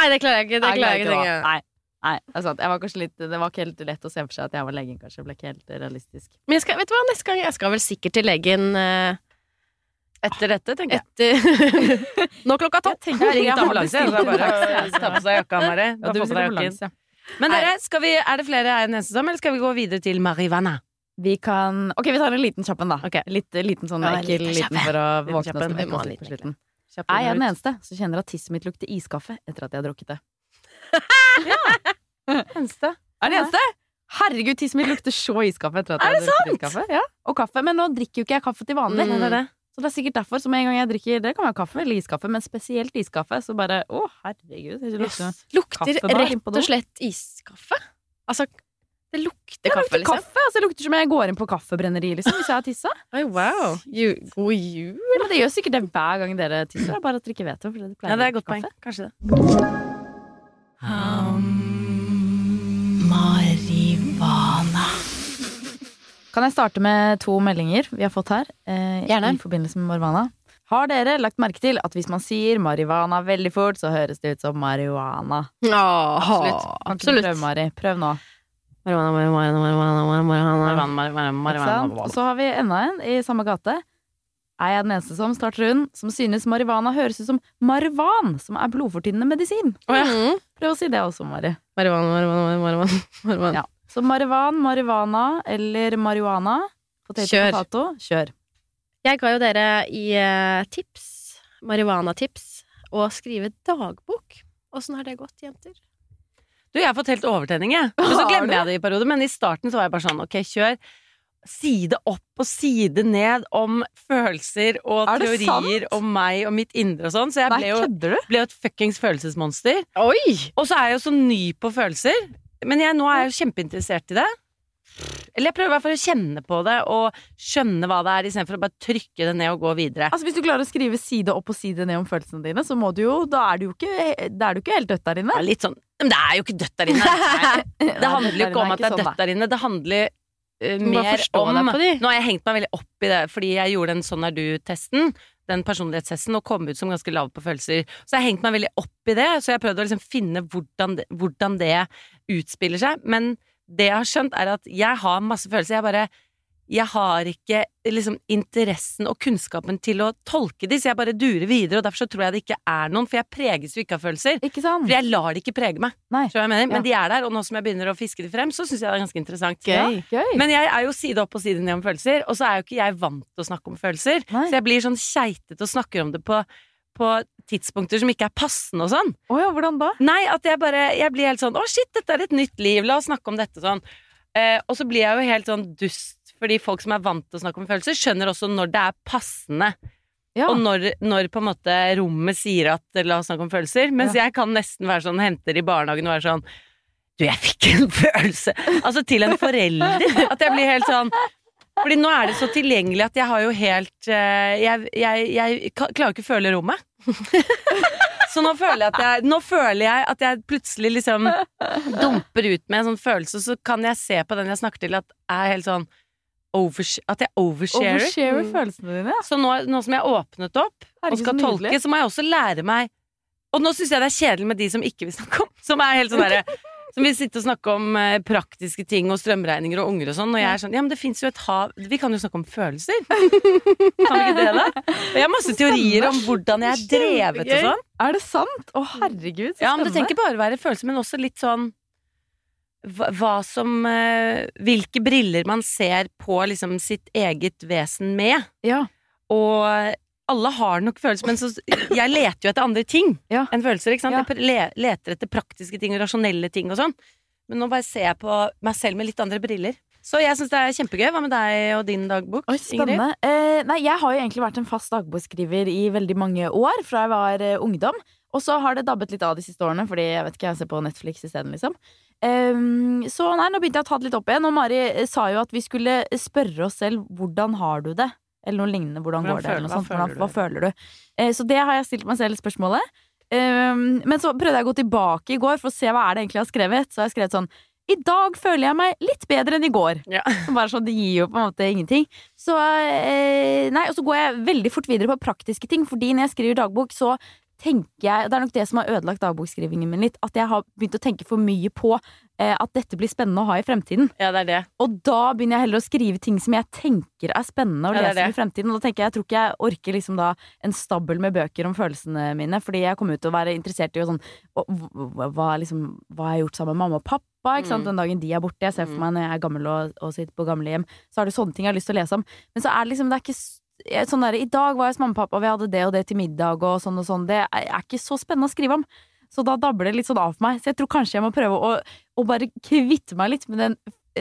Nei, det klarer jeg ikke. Det klarer jeg ikke. det. jeg. Nei, nei, det er sant. Jeg var kanskje litt, det var ikke helt lett å se for seg at jeg var legen, kanskje. Det ble ikke helt realistisk. Men jeg skal, vet du hva, neste gang Jeg skal vel sikkert til legen uh, Etter dette, tenker jeg. etter Nå klokka tolv. Jeg ringt Jeg ambulanse. å ta på seg jakka, Mari. Ja. Men dere, vi, er det flere enn eneste eller skal vi gå videre til marihuana? Vi kan Ok, vi tar en liten kjapp en, da. Okay. Litt, liten sånn Ja, ekkel liten liten for å våkne oss med på slutten. Er jeg den eneste som kjenner at tisset mitt lukter iskaffe etter at jeg har drukket det? ja. Eneste. Er det eneste? Herregud, tisset mitt lukter så iskaffe etter at jeg har drukket iskaffe. Ja, og kaffe. Men nå drikker jo ikke jeg kaffe til vanlig. Mm. Det det. Så det er sikkert derfor. Så med en gang jeg drikker Det kan være kaffe eller iskaffe, men spesielt iskaffe, så bare Å, herregud. Det lukter Lukter inn på rett og slett iskaffe. Altså, det lukter kaffe, liksom. kaffe! Altså, det lukter som jeg går inn på kaffebrenneri, liksom, hvis jeg har tissa. Oi, wow. You, god jul. Ja, det gjør sikkert det hver gang dere tisser. Er bare at dere ikke vet det. Det Ja, det er et godt poeng. Kanskje det. Marivana. Kan jeg starte med to meldinger vi har fått her? Eh, Gjerne. I forbindelse med marihuana. Har dere lagt merke til at hvis man sier marihuana veldig fort, så høres det ut som marihuana? Ja, Absolutt. Absolutt. Prøv, Mari. Prøv nå. Så har vi enda en i samme gate. Er jeg den eneste som starter hun, som synes marihuana høres ut som marihuan, som er blodfortynnende medisin? Oh, ja. Mm. Prøv å si det også, Mari. Marihuana, marihuana, marihuana, marihuana. Ja. Så marihuan, marihuana eller marihuana. Potato, Kjør. potato. Kjør. Jeg ga jo dere i eh, tips, marihuana-tips, å skrive dagbok. Åssen har det gått, jenter? Du, jeg har fått helt overtenning, jeg. Men så glemmer jeg det i perioder. Men i starten så var jeg bare sånn, ok, kjør. Side opp og side ned om følelser og Er teorier sant? om meg og mitt indre og sånn. Så jeg Nei, ble jo, ble jo et fuckings følelsesmonster. Oi! Og så er jeg jo så ny på følelser. Men jeg, nå er jeg jo kjempeinteressert i det. Eller jeg prøver i hvert fall å kjenne på det og skjønne hva det er, istedenfor å bare trykke det ned og gå videre. Altså Hvis du klarer å skrive side opp og side ned om følelsene dine, så må du jo Da er du jo ikke, da er du ikke helt dødt der inne. Det er litt sånn Men det er jo ikke dødt der inne. Det Nei, handler jo ikke om at det er sånn, dødt der inne. Det handler eh, mer om. Nå har jeg hengt meg veldig opp i det, fordi jeg gjorde den Sånn er du-testen. Den personlighetstesten, og kom ut som ganske lav på følelser. Så jeg hengte hengt meg veldig opp i det, så jeg prøvde å liksom finne hvordan det, hvordan det utspiller seg. Men det jeg har skjønt, er at jeg har masse følelser. Jeg bare jeg har ikke liksom interessen og kunnskapen til å tolke de, så jeg bare durer videre, og derfor så tror jeg det ikke er noen, for jeg preges jo ikke av følelser. Ikke sant? For jeg lar det ikke prege meg. Nei. Skjønner jeg mener? Ja. Men de er der, og nå som jeg begynner å fiske de frem, så syns jeg det er ganske interessant. Gøy. Ja, gøy. Men jeg er jo side opp og side ned om følelser, og så er jo ikke jeg vant til å snakke om følelser. Nei. Så jeg blir sånn keitete og snakker om det på, på tidspunkter som ikke er passende og sånn. Å ja, hvordan da? Nei, at jeg bare Jeg blir helt sånn Å, shit, dette er et nytt liv, la oss snakke om dette sånn. Eh, og så blir jeg jo helt sånn dust, fordi folk som er vant til å snakke om følelser, skjønner også når det er passende. Ja. Og når, når på en måte rommet sier at la oss snakke om følelser. Mens jeg kan nesten være sånn, henter i barnehagen og være sånn Du, jeg fikk en følelse! Altså til en forelder. At jeg blir helt sånn Fordi nå er det så tilgjengelig at jeg har jo helt eh, Jeg, jeg, jeg klarer ikke å føle rommet. Så nå føler, jeg at jeg, nå føler jeg at jeg plutselig liksom dumper ut med en sånn følelse, så kan jeg se på den jeg snakker til, at jeg er helt sånn overs, At jeg oversharer. Overshare Mm. følelsene dine. Så nå, nå som jeg har åpnet opp og skal så tolke, så må jeg også lære meg Og nå syns jeg det er kjedelig med de som ikke vil snakke om Som er helt sånn derre Som vil sitte og snakke om eh, praktiske ting og strømregninger og unger og sånn, og jeg er sånn Ja, men det fins jo et hav Vi kan jo snakke om følelser. Kan vi ikke det, da? Og jeg har masse teorier om hvordan jeg er drevet og sånn. Er det sant? Å, herregud, så Ja, men det trenger spennende. ikke bare være følelser, men også litt sånn hva, hva som eh, Hvilke briller man ser på liksom sitt eget vesen med. Ja. Og alle har nok følelser, men så, jeg leter jo etter andre ting Ja. enn følelser. ikke sant? Ja. Jeg leter etter praktiske ting og rasjonelle ting og sånn. Men nå bare ser jeg på meg selv med litt andre briller. Så jeg syns det er kjempegøy. Hva med deg og din dagbok? Oi, spennende. Eh, nei, jeg har jo egentlig vært en fast dagbokskriver i veldig mange år, fra jeg var eh, ungdom. Og så har det dabbet litt av de siste årene, fordi jeg vet ikke, jeg ser på Netflix isteden, liksom. Um, så nei, nå begynte jeg å ta det litt opp igjen, og Mari eh, sa jo at vi skulle spørre oss selv hvordan har du det? Eller noe lignende. Hvordan, Hvordan går det? føler- Eller noe hva sånt. Hvordan, føler hva føler du? Eh, så det har jeg stilt meg selv spørsmålet. Um, men så prøvde jeg å gå tilbake i går for å se hva er det egentlig jeg har skrevet. Så har jeg skrevet sånn I dag føler jeg meg litt bedre enn i går. Ja. Bare sånn, Det gir jo på en måte ingenting. Så, eh, nei, og så går jeg veldig fort videre på praktiske ting, fordi når jeg skriver dagbok, så tenker jeg Det er nok det som har ødelagt dagbokskrivingen min litt. At jeg har begynt å tenke for mye på eh, at dette blir spennende å ha i fremtiden. Ja, det er det. Og da begynner jeg heller å skrive ting som jeg tenker er spennende å Ja, lese i fremtiden. Og da tenker jeg, jeg tror ikke jeg orker liksom da en stabel med bøker om følelsene mine, fordi jeg kommer ut til å være interessert i sånn hva, liksom, hva jeg har gjort sammen med mamma og pappa? Mm. den dagen de er borte. Jeg ser for Mm. meg når jeg er gammel og, og sitter på gamlehjem, så er det sånne ting jeg har lyst til å lese om. Men så er det liksom, det er ikke jeg- sånn der, I dag var jeg hos mamma og pappa, og vi hadde det og det til middag, og sånn og sånn. Det er, ikke så spennende å skrive om. Så da dabler det litt sånn av for meg. Så jeg tror kanskje jeg må prøve å, å bare kvitte meg litt med den,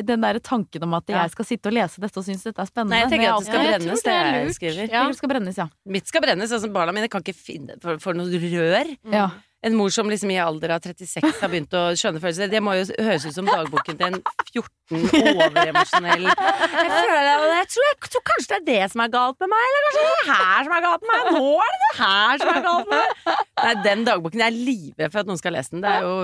den der tanken om at Ja. jeg skal sitte og lese dette og synes dette er spennende. Nei, jeg tenker at det skal ja, brennes, det det jeg skriver. Ja. Jeg skal brennes, ja. Mitt skal brennes. altså Barna mine kan ikke finne for, for noe rør. ja. En mor som liksom i alder av 36 har begynt å skjønne følelser. Det må jo høres ut som dagboken til en 14 overemosjonell Jeg føler det, og jeg tror, jeg tror kanskje det er det som er galt med meg, eller kanskje det er det her som er galt med meg. Nå er det det her som er galt med meg. Nei, den dagboken Jeg er livredd for at noen skal lese den. Det er jo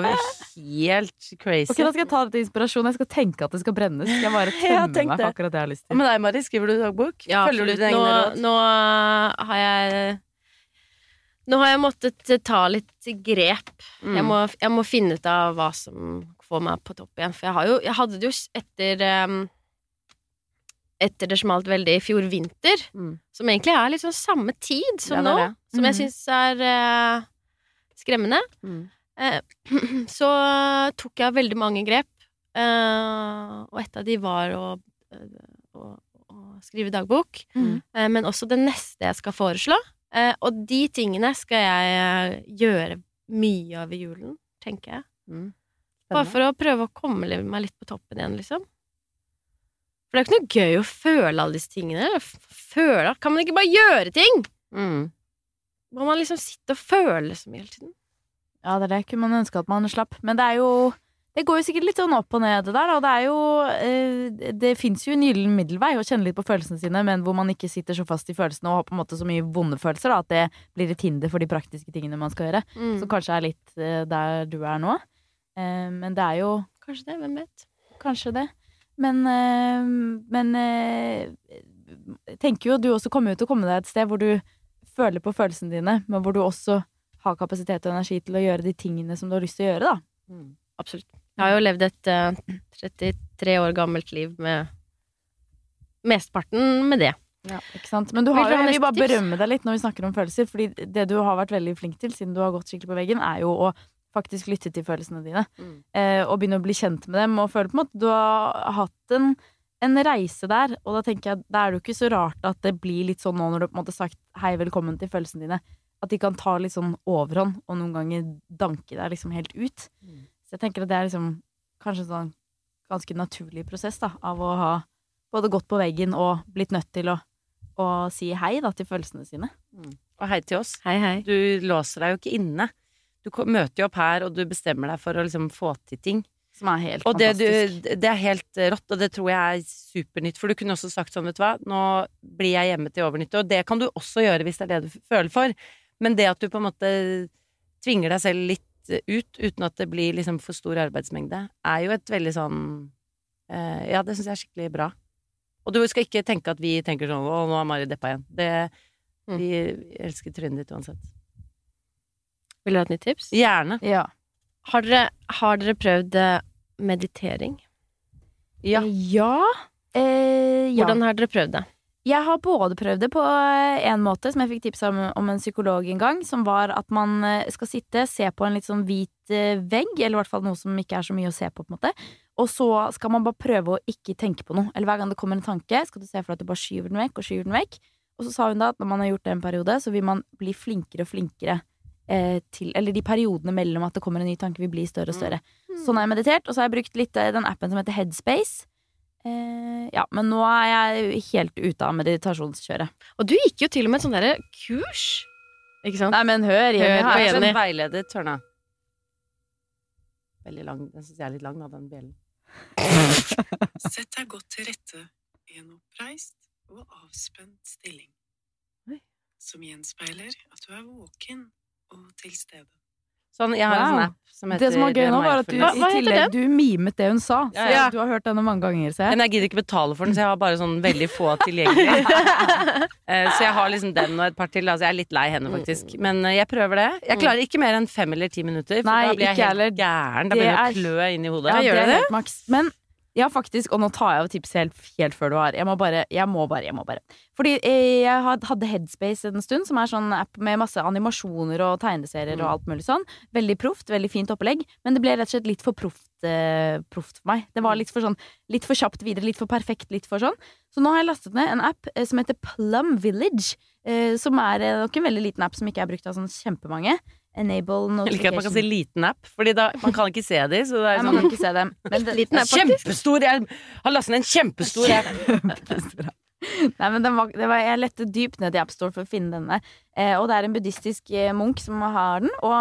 helt crazy. Ok, Da skal jeg ta det til inspirasjon. Jeg skal tenke at det skal brennes. Skal jeg bare tømme meg for akkurat det jeg har lyst til. med deg, Mari, skriver du dagbok? Ja, Følger du dine egne råd? nå har jeg Nå har jeg måttet ta litt grep. Mm. Jeg, må, jeg må finne ut av hva som får meg på topp igjen. For jeg, har jo, jeg hadde det jo etter um, Etter det smalt veldig i fjor vinter, Mm. som egentlig er litt sånn samme tid som det det nå, som mm. jeg syns er uh, skremmende. Mm. Eh, så tok jeg veldig mange grep, Uh, og et av de var å, å, å skrive dagbok. Mm. Eh, men også det neste jeg skal foreslå. Eh, og de tingene skal jeg eh, gjøre mye av i julen, tenker jeg. Mm. Bare for å prøve å komme meg litt på toppen igjen, liksom. For det er jo ikke noe gøy å føle alle disse tingene. Føle Kan man ikke bare gjøre ting? Mm. Må man liksom sitte og føle så mye hele tiden? Ja, det er det. Kunne man ønske at man slapp. Men det er jo Det går jo sikkert litt sånn opp og ned, det der. Og det er jo eh, Det fins jo en gyllen middelvei å kjenne litt på følelsene sine, men hvor man ikke sitter så fast i følelsene og har på en måte så mye vonde følelser da, at det blir et hinder for de praktiske tingene man skal gjøre. Mm. Som kanskje er litt eh, der du er nå. Eh, men det er jo Kanskje det, hvem vet? kanskje det. Men, men jeg tenker jo at du også kommer ut til å komme deg et sted hvor du føler på følelsene dine, men hvor du også har kapasitet og energi til å gjøre de tingene som du har lyst til å gjøre, da. Mm. Absolutt. Jeg har jo levd et uh, 33 år gammelt liv med Mesteparten med det. Ja, Ikke sant? Men du har jo, jeg vil bare berømme deg litt når vi snakker om følelser, fordi det du har vært veldig flink til siden du har gått skikkelig på veggen, er jo å faktisk lytte til følelsene dine. Mm. Eh, og begynne å bli kjent med dem, og føle på en måte du har hatt en, en reise der, og da tenker jeg da er det jo ikke så rart at det blir litt sånn nå når du på en måte har sagt hei, velkommen til følelsene dine, at de kan ta litt sånn overhånd, og noen ganger danke deg liksom helt ut. Mm. Så jeg tenker at det er liksom kanskje en sånn ganske naturlig prosess da, av å ha både gått på veggen og blitt nødt til å, å si hei da til følelsene sine. Og hei til oss. Hei, hei. Du låser deg jo ikke inne. Du møter jo opp her, og du bestemmer deg for å liksom få til ting. Som er helt Og det, fantastisk. du, det er helt rått, og det tror jeg er supernytt. For du kunne også sagt sånn, vet du hva, nå blir jeg hjemme til over nyttår. Og det kan du også gjøre hvis det er det du føler for. Men det at du på en måte tvinger deg selv litt ut uten at det blir liksom for stor arbeidsmengde, er jo et veldig sånn eh, Ja, det syns jeg er skikkelig bra. Og du skal ikke tenke at vi tenker sånn 'Å, nå er Mari deppa igjen'. Det, Mm. vi elsker trynet ditt uansett. Vil du ha et nytt tips? Gjerne. Ja. Har dere, har dere prøvd eh, meditering? Ja. Ja. Eh, ja. Hvordan har dere prøvd det? Jeg har både prøvd det på en måte, som jeg fikk tips om, om en psykolog en gang, som var at man eh, skal sitte, se på en litt sånn hvit eh, vegg, eller i hvert fall noe som ikke er så mye å se på, på en måte. Og så skal man bare prøve å ikke tenke på noe. Eller hver gang det kommer en tanke, skal du se for deg at du bare skyver den vekk og skyver den vekk. Og så sa hun da at når man har gjort det en periode, så vil man bli flinkere og flinkere eh, til Eller de periodene mellom at det kommer en ny tanke, vil bli større og større. Sånn har jeg meditert, og så har jeg brukt litt eh, den appen som heter Headspace. Eh, ja, men nå er jeg helt ute av meditasjonskjøret. Og du gikk jo til og med et sånt derre kurs. Ikke sant? Nei, men hør, Jenny. Hør på. Jeg har Jenny. en veileder, Tørna. Veldig lang. Den syns jeg er litt lang, da, den bjellen. Sett deg godt til rette i en oppreist og avspent stilling, som gjenspeiler at du er våken og til stede. Sånn, jeg har en Wow. sånn app som heter Det som var gøy nå, var at du Hva- tillegg du mimet det hun sa. Så Ja, ja. du har hørt denne mange ganger, jeg. Men jeg gidder ikke betale for den, så jeg har bare sånn veldig få tilgjengelig. Eh, så jeg har liksom den og et par til. Altså jeg er litt lei henne, faktisk. Men eh, jeg prøver det. Jeg klarer ikke mer enn fem eller ti minutter, for Nei, da blir jeg helt heller. gæren. Da begynner det å klø inn i hodet. Ja, gjør det det. Men ja, faktisk, og nå tar jeg av tipset helt, helt før du har. Jeg må bare, jeg må bare, jeg må bare. Fordi eh, jeg hadde Headspace en stund, som er sånn app med masse animasjoner og tegneserier Mm. og alt mulig sånn. Veldig proft, veldig fint opplegg. Men det ble rett og slett litt for proft, eh, proft for meg. Det var litt for sånn, litt for kjapt videre, litt for perfekt, litt for sånn. Så nå har jeg lastet ned en app eh, som heter Plum Village. Eh, som er eh, nok en veldig liten app som ikke er brukt av sånn kjempemange. Enable Jeg liker at man kan si liten app, Fordi da, man kan ikke se dem. så det er sånn kan ikke se dem. Men det, Liten app. Kjempestor! Jeg har lastet ned en kjempestor app. Nei, men den var, det var, Jeg lette dypt ned i AppStore for å finne denne. Eh, og det er en buddhistisk eh, munk som har den. Og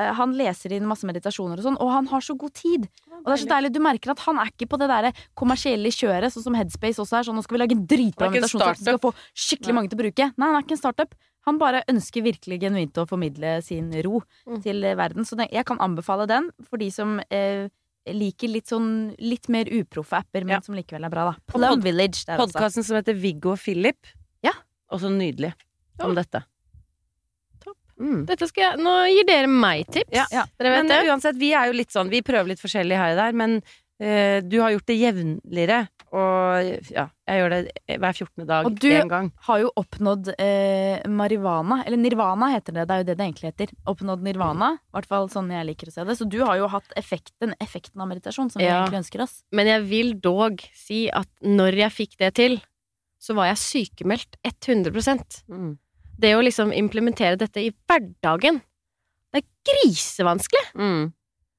eh, han leser inn masse meditasjoner og sånn, og han har så god tid. Og det er så deilig, Du merker at han er ikke på det der kommersielle kjøret, sånn som Headspace også er. Sånn, nå skal vi lage en dritbra meditasjon som skal få skikkelig mange til å bruke. Nei, han er ikke en startup. Han bare ønsker virkelig genuint å formidle sin ro Mm. til eh, verden. Så jeg kan anbefale den for de som eh, liker litt sånn litt mer uproffe apper, men Ja. som likevel er bra, da. Plum Village der også. Podkasten som heter Viggo og Philip. Ja. Også nydelig om dette. Mm. Dette skal jeg, nå gir dere meg tips. Ja. Ja. Dere vet Men det? uansett, vi er jo litt sånn Vi prøver litt forskjellig her og der, men eh, du har gjort det jevnligere. Og ja, jeg gjør det hver 14. dag Og du- har jo oppnådd eh, marivana, eller nirvana heter det, det er jo det det egentlig heter. Oppnådd nirvana, i hvert fall sånn jeg liker å se det. Så du har jo hatt effekten, effekten av meditasjon, som vi egentlig ønsker oss. Men jeg vil dog si at når jeg fikk det til, så var jeg sykemeldt 100 Mm. Det å liksom implementere dette i hverdagen, det er grisevanskelig. Mm.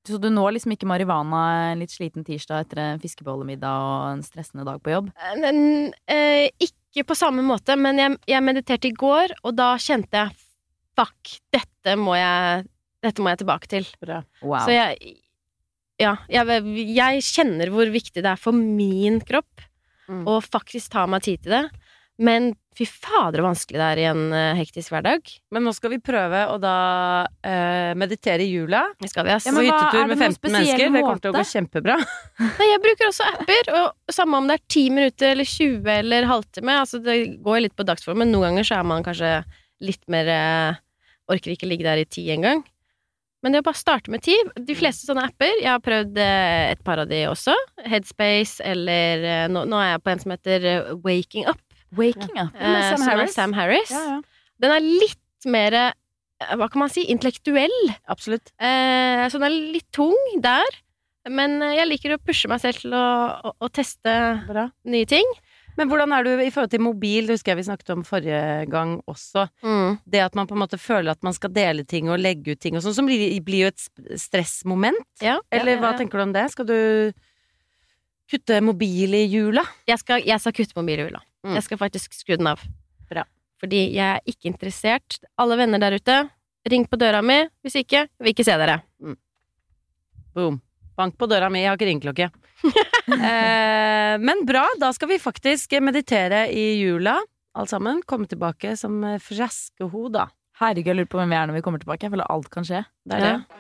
Så du når liksom ikke marihuana en litt sliten tirsdag etter en fiskebollemiddag og en stressende dag på jobb? Men, eh, ikke på samme måte, men jeg, jeg mediterte i går, og da kjente jeg fuck, dette må jeg, dette må jeg tilbake til. Wow. Så jeg Ja, jeg, jeg kjenner hvor viktig det er for min kropp Mm. å faktisk ta meg tid til det. Men fy fader så vanskelig det er i en eh, hektisk hverdag. Men nå skal vi prøve å da uh, meditere i jula. Det skal vi, ass. Ja, men hva- hyttetur er med noen 15 spesiell mennesker. Det kommer til å gå kjempebra. Nei, jeg bruker også apper, og samme om det er 10 minutter eller 20 eller halvtime. Altså, det går litt på dagsform, men noen ganger så er man kanskje litt mer uh, Orker ikke ligge der i ti engang. Men det å bare starte med ti De fleste sånne apper Jeg har prøvd et par av de også. Headspace eller nå, nå er jeg på en som heter Waking Up. Waking up. Med Sam Harris. Sam Harris. Den er litt mer eh, Hva kan man si? Intellektuell. Absolutt. Eh, så den er litt tung der. Men eh, jeg liker å pushe meg selv til å, å, å teste Bra. nye ting. Men hvordan er du i forhold til mobil? Det husker jeg vi snakket om forrige gang også. Det at man på en måte føler at man skal dele ting og legge ut ting og sånn, som blir, blir jo et stressmoment. Ja, Eller ja, hva ja. tenker du om det? Skal du kutte mobil i jula? Jeg skal, jeg skal kutte mobilhula. Mm. Jeg skal faktisk skru den av. Bra. Fordi jeg er ikke interessert. Alle venner der ute, ring på døra mi. Hvis ikke, jeg vil ikke se dere. Boom. Bank på døra mi, jeg har ikke ringeklokke. eh, men bra, da skal vi faktisk meditere i jula, alt sammen. Komme tilbake som eh, friske ho, da. Herregud, jeg lurer på hvem vi er når vi kommer tilbake. Jeg føler alt kan skje. Det er Ja. det.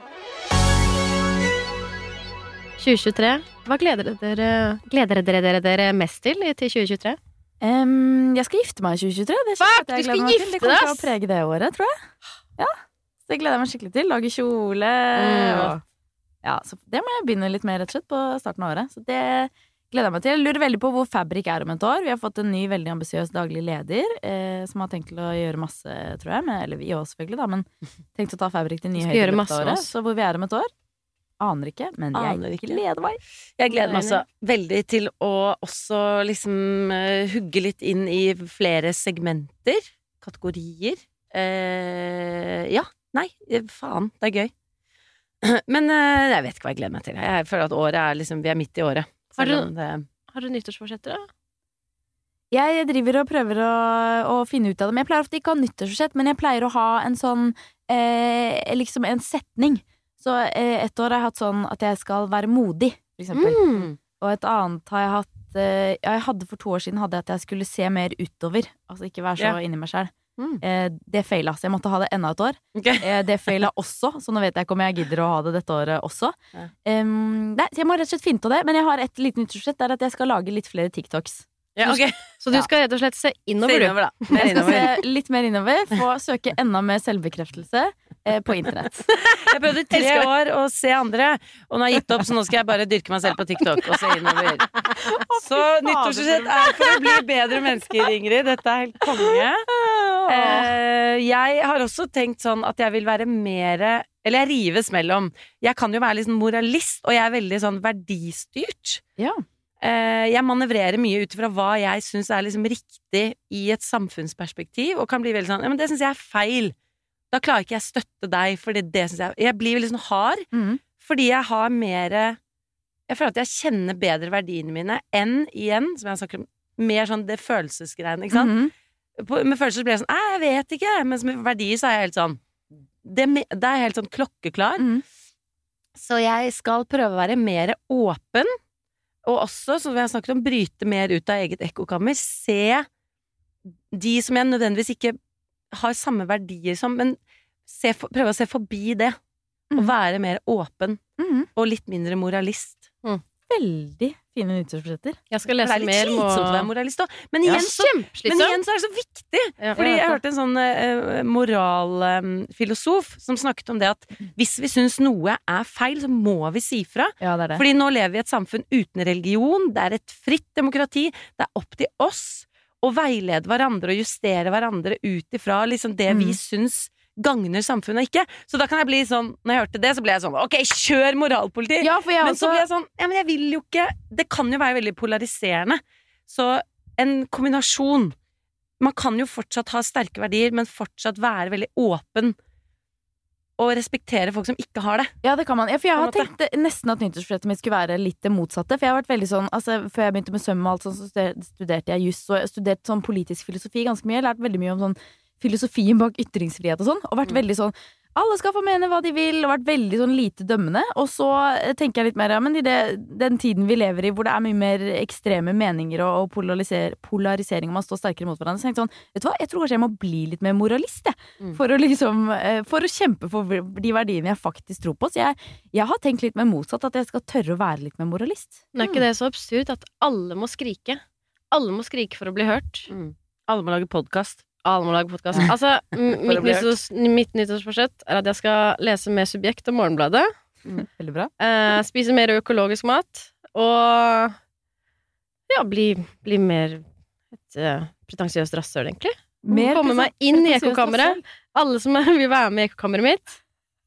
2023. Hva gleder dere, gleder dere, dere, dere mest til til 2023? Em, jeg skal gifte meg i 2023. Det jeg du skal gifte deg? Det kommer til å prege det året, tror jeg. Ja, så det gleder jeg meg skikkelig til. Lage kjole Mm. og Ja, så det må jeg begynne litt med, rett og slett, på starten av året. Så det gleder jeg meg til. Jeg lurer veldig på hvor Fabrik er om et år. Vi har fått en ny, veldig ambisiøs daglig leder eh, som har tenkt til å gjøre masse, tror jeg. Med, eller vi òg, selvfølgelig, da, men tenkt å ta Fabrik til nye høyder. med året. Så hvor vi er om et år, aner ikke. Men Aner jeg ikke. gleder meg. Jeg gleder meg altså veldig til å også liksom uh, hugge litt inn i flere segmenter. Kategorier. Uh, ja. Nei, eh, faen. Det er gøy. Men uh, jeg vet ikke hva jeg gleder meg til. Jeg føler at året er liksom Vi er midt i året. Har du- det Har du nyttårsforsetter, da? Jeg driver og prøver å, å finne ut av det. Men jeg pleier ofte ikke å ha nyttårsforsett, men jeg pleier å ha en sånn eh, Liksom en setning. Så eh, et år har jeg hatt sånn at jeg skal være modig, for eksempel. Mm. Og et annet har jeg hatt eh, ja, Jeg hadde For to år siden hadde jeg at jeg skulle se mer utover. Altså ikke være så Ja. inni meg sjæl. Mm. Eh, det faila, så jeg måtte ha det enda et år. Okay. Eh, det faila også, så nå vet jeg ikke om jeg gidder å ha det dette året også. Ja. Um, nei, så jeg må rett og slett finne ut av det. Men jeg har et lite nyttårsforsett, det er at jeg skal lage litt flere TikToks. Ja, okay. Så du skal rett og slett se innover, se innover. Jeg skal se litt mer innover, få søke enda mer selvbekreftelse på internett. Jeg prøvde tre år å se andre, og nå har jeg gitt opp, så nå skal jeg bare dyrke meg selv på TikTok og se innover. Så nyttårsforsett er for å bli bedre mennesker, Ingrid. Dette er helt konge. Eh, jeg har også tenkt sånn at jeg vil være mer Eller jeg rives mellom. Jeg kan jo være litt sånn moralist, og jeg er veldig sånn verdistyrt. Ja. Eh, jeg manøvrerer mye ut ifra hva jeg syns er liksom riktig i et samfunnsperspektiv, og kan bli veldig sånn Ja, men det syns jeg er feil. Da klarer ikke jeg støtte deg, for det det syns jeg Jeg blir veldig sånn hard, mm. fordi jeg har mer Jeg føler at jeg kjenner bedre verdiene mine enn igjen, som jeg snakker om, mer sånn det følelsesgreiene, ikke sant? Mhm. På, med følelser blir jeg sånn Æ, jeg vet ikke. Mens med verdier så er jeg helt sånn det, det er jeg helt sånn klokkeklar. Mm. Så jeg skal prøve å være mer åpen, og også, som vi har snakket om, bryte mer ut av eget ekkokammer. Se de som jeg nødvendigvis ikke har samme verdier som, men se, for- prøve å se forbi det. Og Mhm. være mer åpen, Mm. og litt mindre moralist. Veldig fine nyttårsforsetter. Jeg skal For det er litt mer slitsomt å være moralist òg. Men, Ja, men igjen så er det så viktig! Ja, Fordi jeg hørte en sånn uh, moralfilosof som snakket om det at hvis vi syns noe er feil, så må vi si fra. Ja, det er det. Fordi nå lever vi i et samfunn uten religion, det er et fritt demokrati, det er opp til oss å veilede hverandre og justere hverandre ut ifra liksom det vi Mm. syns gagner samfunnet ikke. Så da kan jeg bli sånn, når jeg hørte det, så ble jeg sånn ok, kjør moralpoliti! Ja, men også... Så ble jeg sånn Ja, men jeg vil jo ikke Det kan jo være veldig polariserende. Så en kombinasjon. Man kan jo fortsatt ha sterke verdier, men fortsatt være veldig åpen. Og respektere folk som ikke har det. Ja, det kan man. Ja, for jeg har tenkt nesten at nyttårsforsettet mitt skulle være litt det motsatte. For jeg har vært veldig sånn, altså Før jeg begynte med søm og alt så studerte jeg juss og jeg har studert sånn politisk filosofi ganske mye. Jeg har lært veldig mye om sånn filosofien bak ytringsfrihet og sånn. Og vært Mm. veldig sånn alle skal få mene hva de vil, og vært veldig sånn lite dømmende. Og så eh, tenker jeg litt mer ja, men i det, den tiden vi lever i, hvor det er mye mer ekstreme meninger og, og polariser, polarisering, og man står sterkere mot hverandre, så tenkte jeg sånn Vet du hva, jeg tror kanskje jeg må bli litt mer moralist, jeg. Mm. For å liksom eh, For å kjempe for de verdiene jeg faktisk tror på. Så jeg, jeg har tenkt litt mer motsatt, at jeg skal tørre å være litt mer moralist. Men er ikke det så absurd at alle må skrike? Alle må skrike for å bli hørt. Alle må lage podkast. Alle må lage podkast. Altså, mitt, nyttårs, mitt nyttårsforsett er at jeg skal lese mer Subjekt og Morgenbladet. Veldig bra. Eh, spise mer økologisk mat. Og ja, bli, bli mer et uh, pretensiøst rasshøl, egentlig. Mer Komme meg inn i ekkokammeret. Alle som vil være med i ekkokammeret mitt,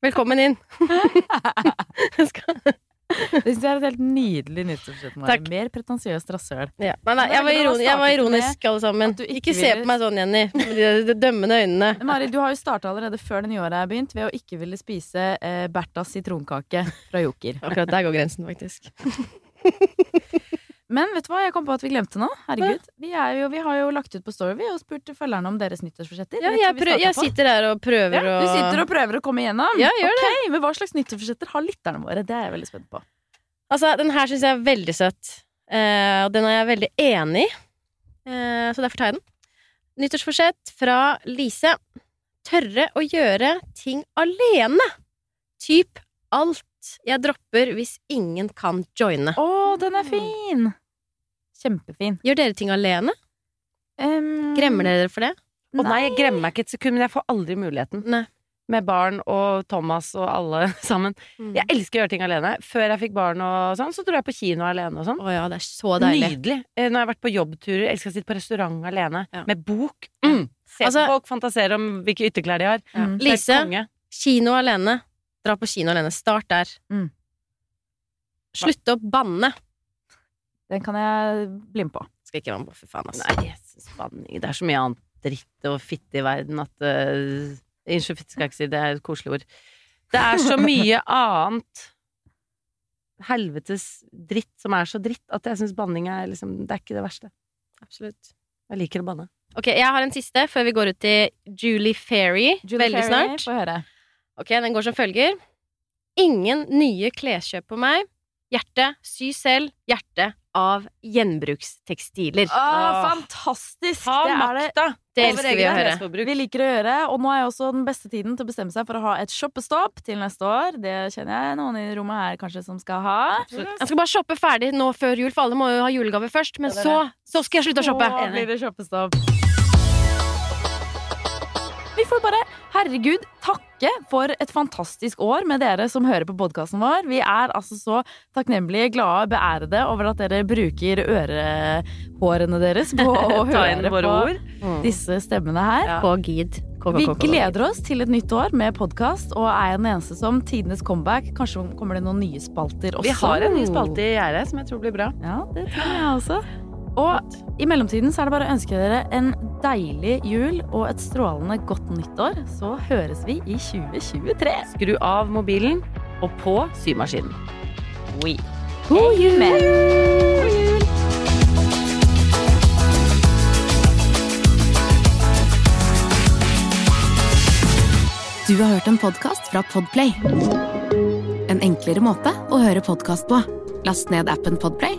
velkommen inn. Det synes jeg er et helt nydelig nyttårsforsett. Mer pretensiøst rasshøl. ja. Nei, nei, jeg var, veldig jeg var ironisk, alle sammen. ikke Ikke, se på meg sånn, Jenny. Med de, de dømmende øynene. Mari, du har jo starta allerede før det nye året er begynt ved å ikke ville spise eh, Berthas sitronkake fra Joker. Akkurat der går grensen, faktisk. Men vet du hva, jeg kom på at vi glemte noe. Herregud. Vi, jo, vi har jo lagt ut på Story vi og spurt følgerne om deres nyttårsforsetter. Ja, jeg, prøv, jeg sitter der og prøver ja, å Du sitter og prøver å komme igjennom? Ja, gjør Ok, Men hva slags nyttårsforsetter har lytterne våre? Det er jeg veldig spent på. Altså, den her syns jeg er veldig søt. og og den er jeg veldig enig i. Uh, så derfor tar jeg den. Nyttårsforsett fra Lise. Tørre å gjøre ting alene. Typ alt jeg dropper hvis ingen kan joine. Å, den er fin! Kjempefin. Gjør dere ting alene? Um, Gremmer dere for det? Å nei, jeg gremmer meg ikke et sekund, men jeg får aldri muligheten. Nei. Med barn og Thomas og alle sammen. Mm. Jeg elsker å gjøre ting alene. Før jeg fikk barn og sånn, så dro jeg på kino alene og sånn. Å ja, det er så deilig. Nydelig. Eh, Når jeg har vært på jobbturer, elsker å sitte på restaurant alene. Ja. Med bok. Mm. Se Altså- på folk, fantasere om hvilke ytterklær de har. Ja. Er Lise, konge. kino alene. Dra på kino alene. Start der. Mm. Slutt å banne. Den kan jeg bli med på. Skal ikke være med på, for faen, altså. Nei, banning Det er så mye annet dritt og fitte i verden at uh, Unnskyld, fitte skal jeg ikke si, det er et koselig ord. Det er så mye annet helvetes dritt som er så dritt at jeg syns banning er liksom Det er ikke det verste. Absolutt. Jeg liker å banne. Ok, jeg har en siste før vi går ut til Julie Ferry veldig snart. Få høre. Ok, den går som følger. Ingen nye kleskjøp på meg. Hjerte, sy selv. Hjerte av gjenbrukstekstiler. Å, fantastisk! Ha det er makta! Det elsker vi å høre. vi liker å gjøre. Og nå er jo også den beste tiden til å bestemme seg for å ha et shoppestopp til neste år. Det kjenner jeg noen i rommet her kanskje som skal ha. Jeg skal bare shoppe ferdig nå før jul, for alle må jo ha julegave først. Men så, så skal jeg slutte å shoppe. Så blir det shoppestopp. Vi får bare, herregud, takke for et fantastisk år med dere som hører på podkasten vår. Vi er altså så takknemlige, glade, beærede over at dere bruker ørehårene deres på å høre på ord. disse stemmene her. Ja. På gid. Vi gleder oss til et nytt år med podkast, og er jeg den eneste som tidenes comeback. Kanskje kommer det noen nye spalter også. Vi har en ny spalte i gjerdet som jeg tror blir bra. Ja, det tror jeg også. Og i mellomtiden så er det bare å ønske dere en deilig jul og et strålende godt nyttår. Så høres vi i 2023. Skru av mobilen og på symaskinen. Oui. God jul! God jul! Du har hørt en podkast fra Podplay. En enklere måte å høre podkast på. Last ned appen Podplay,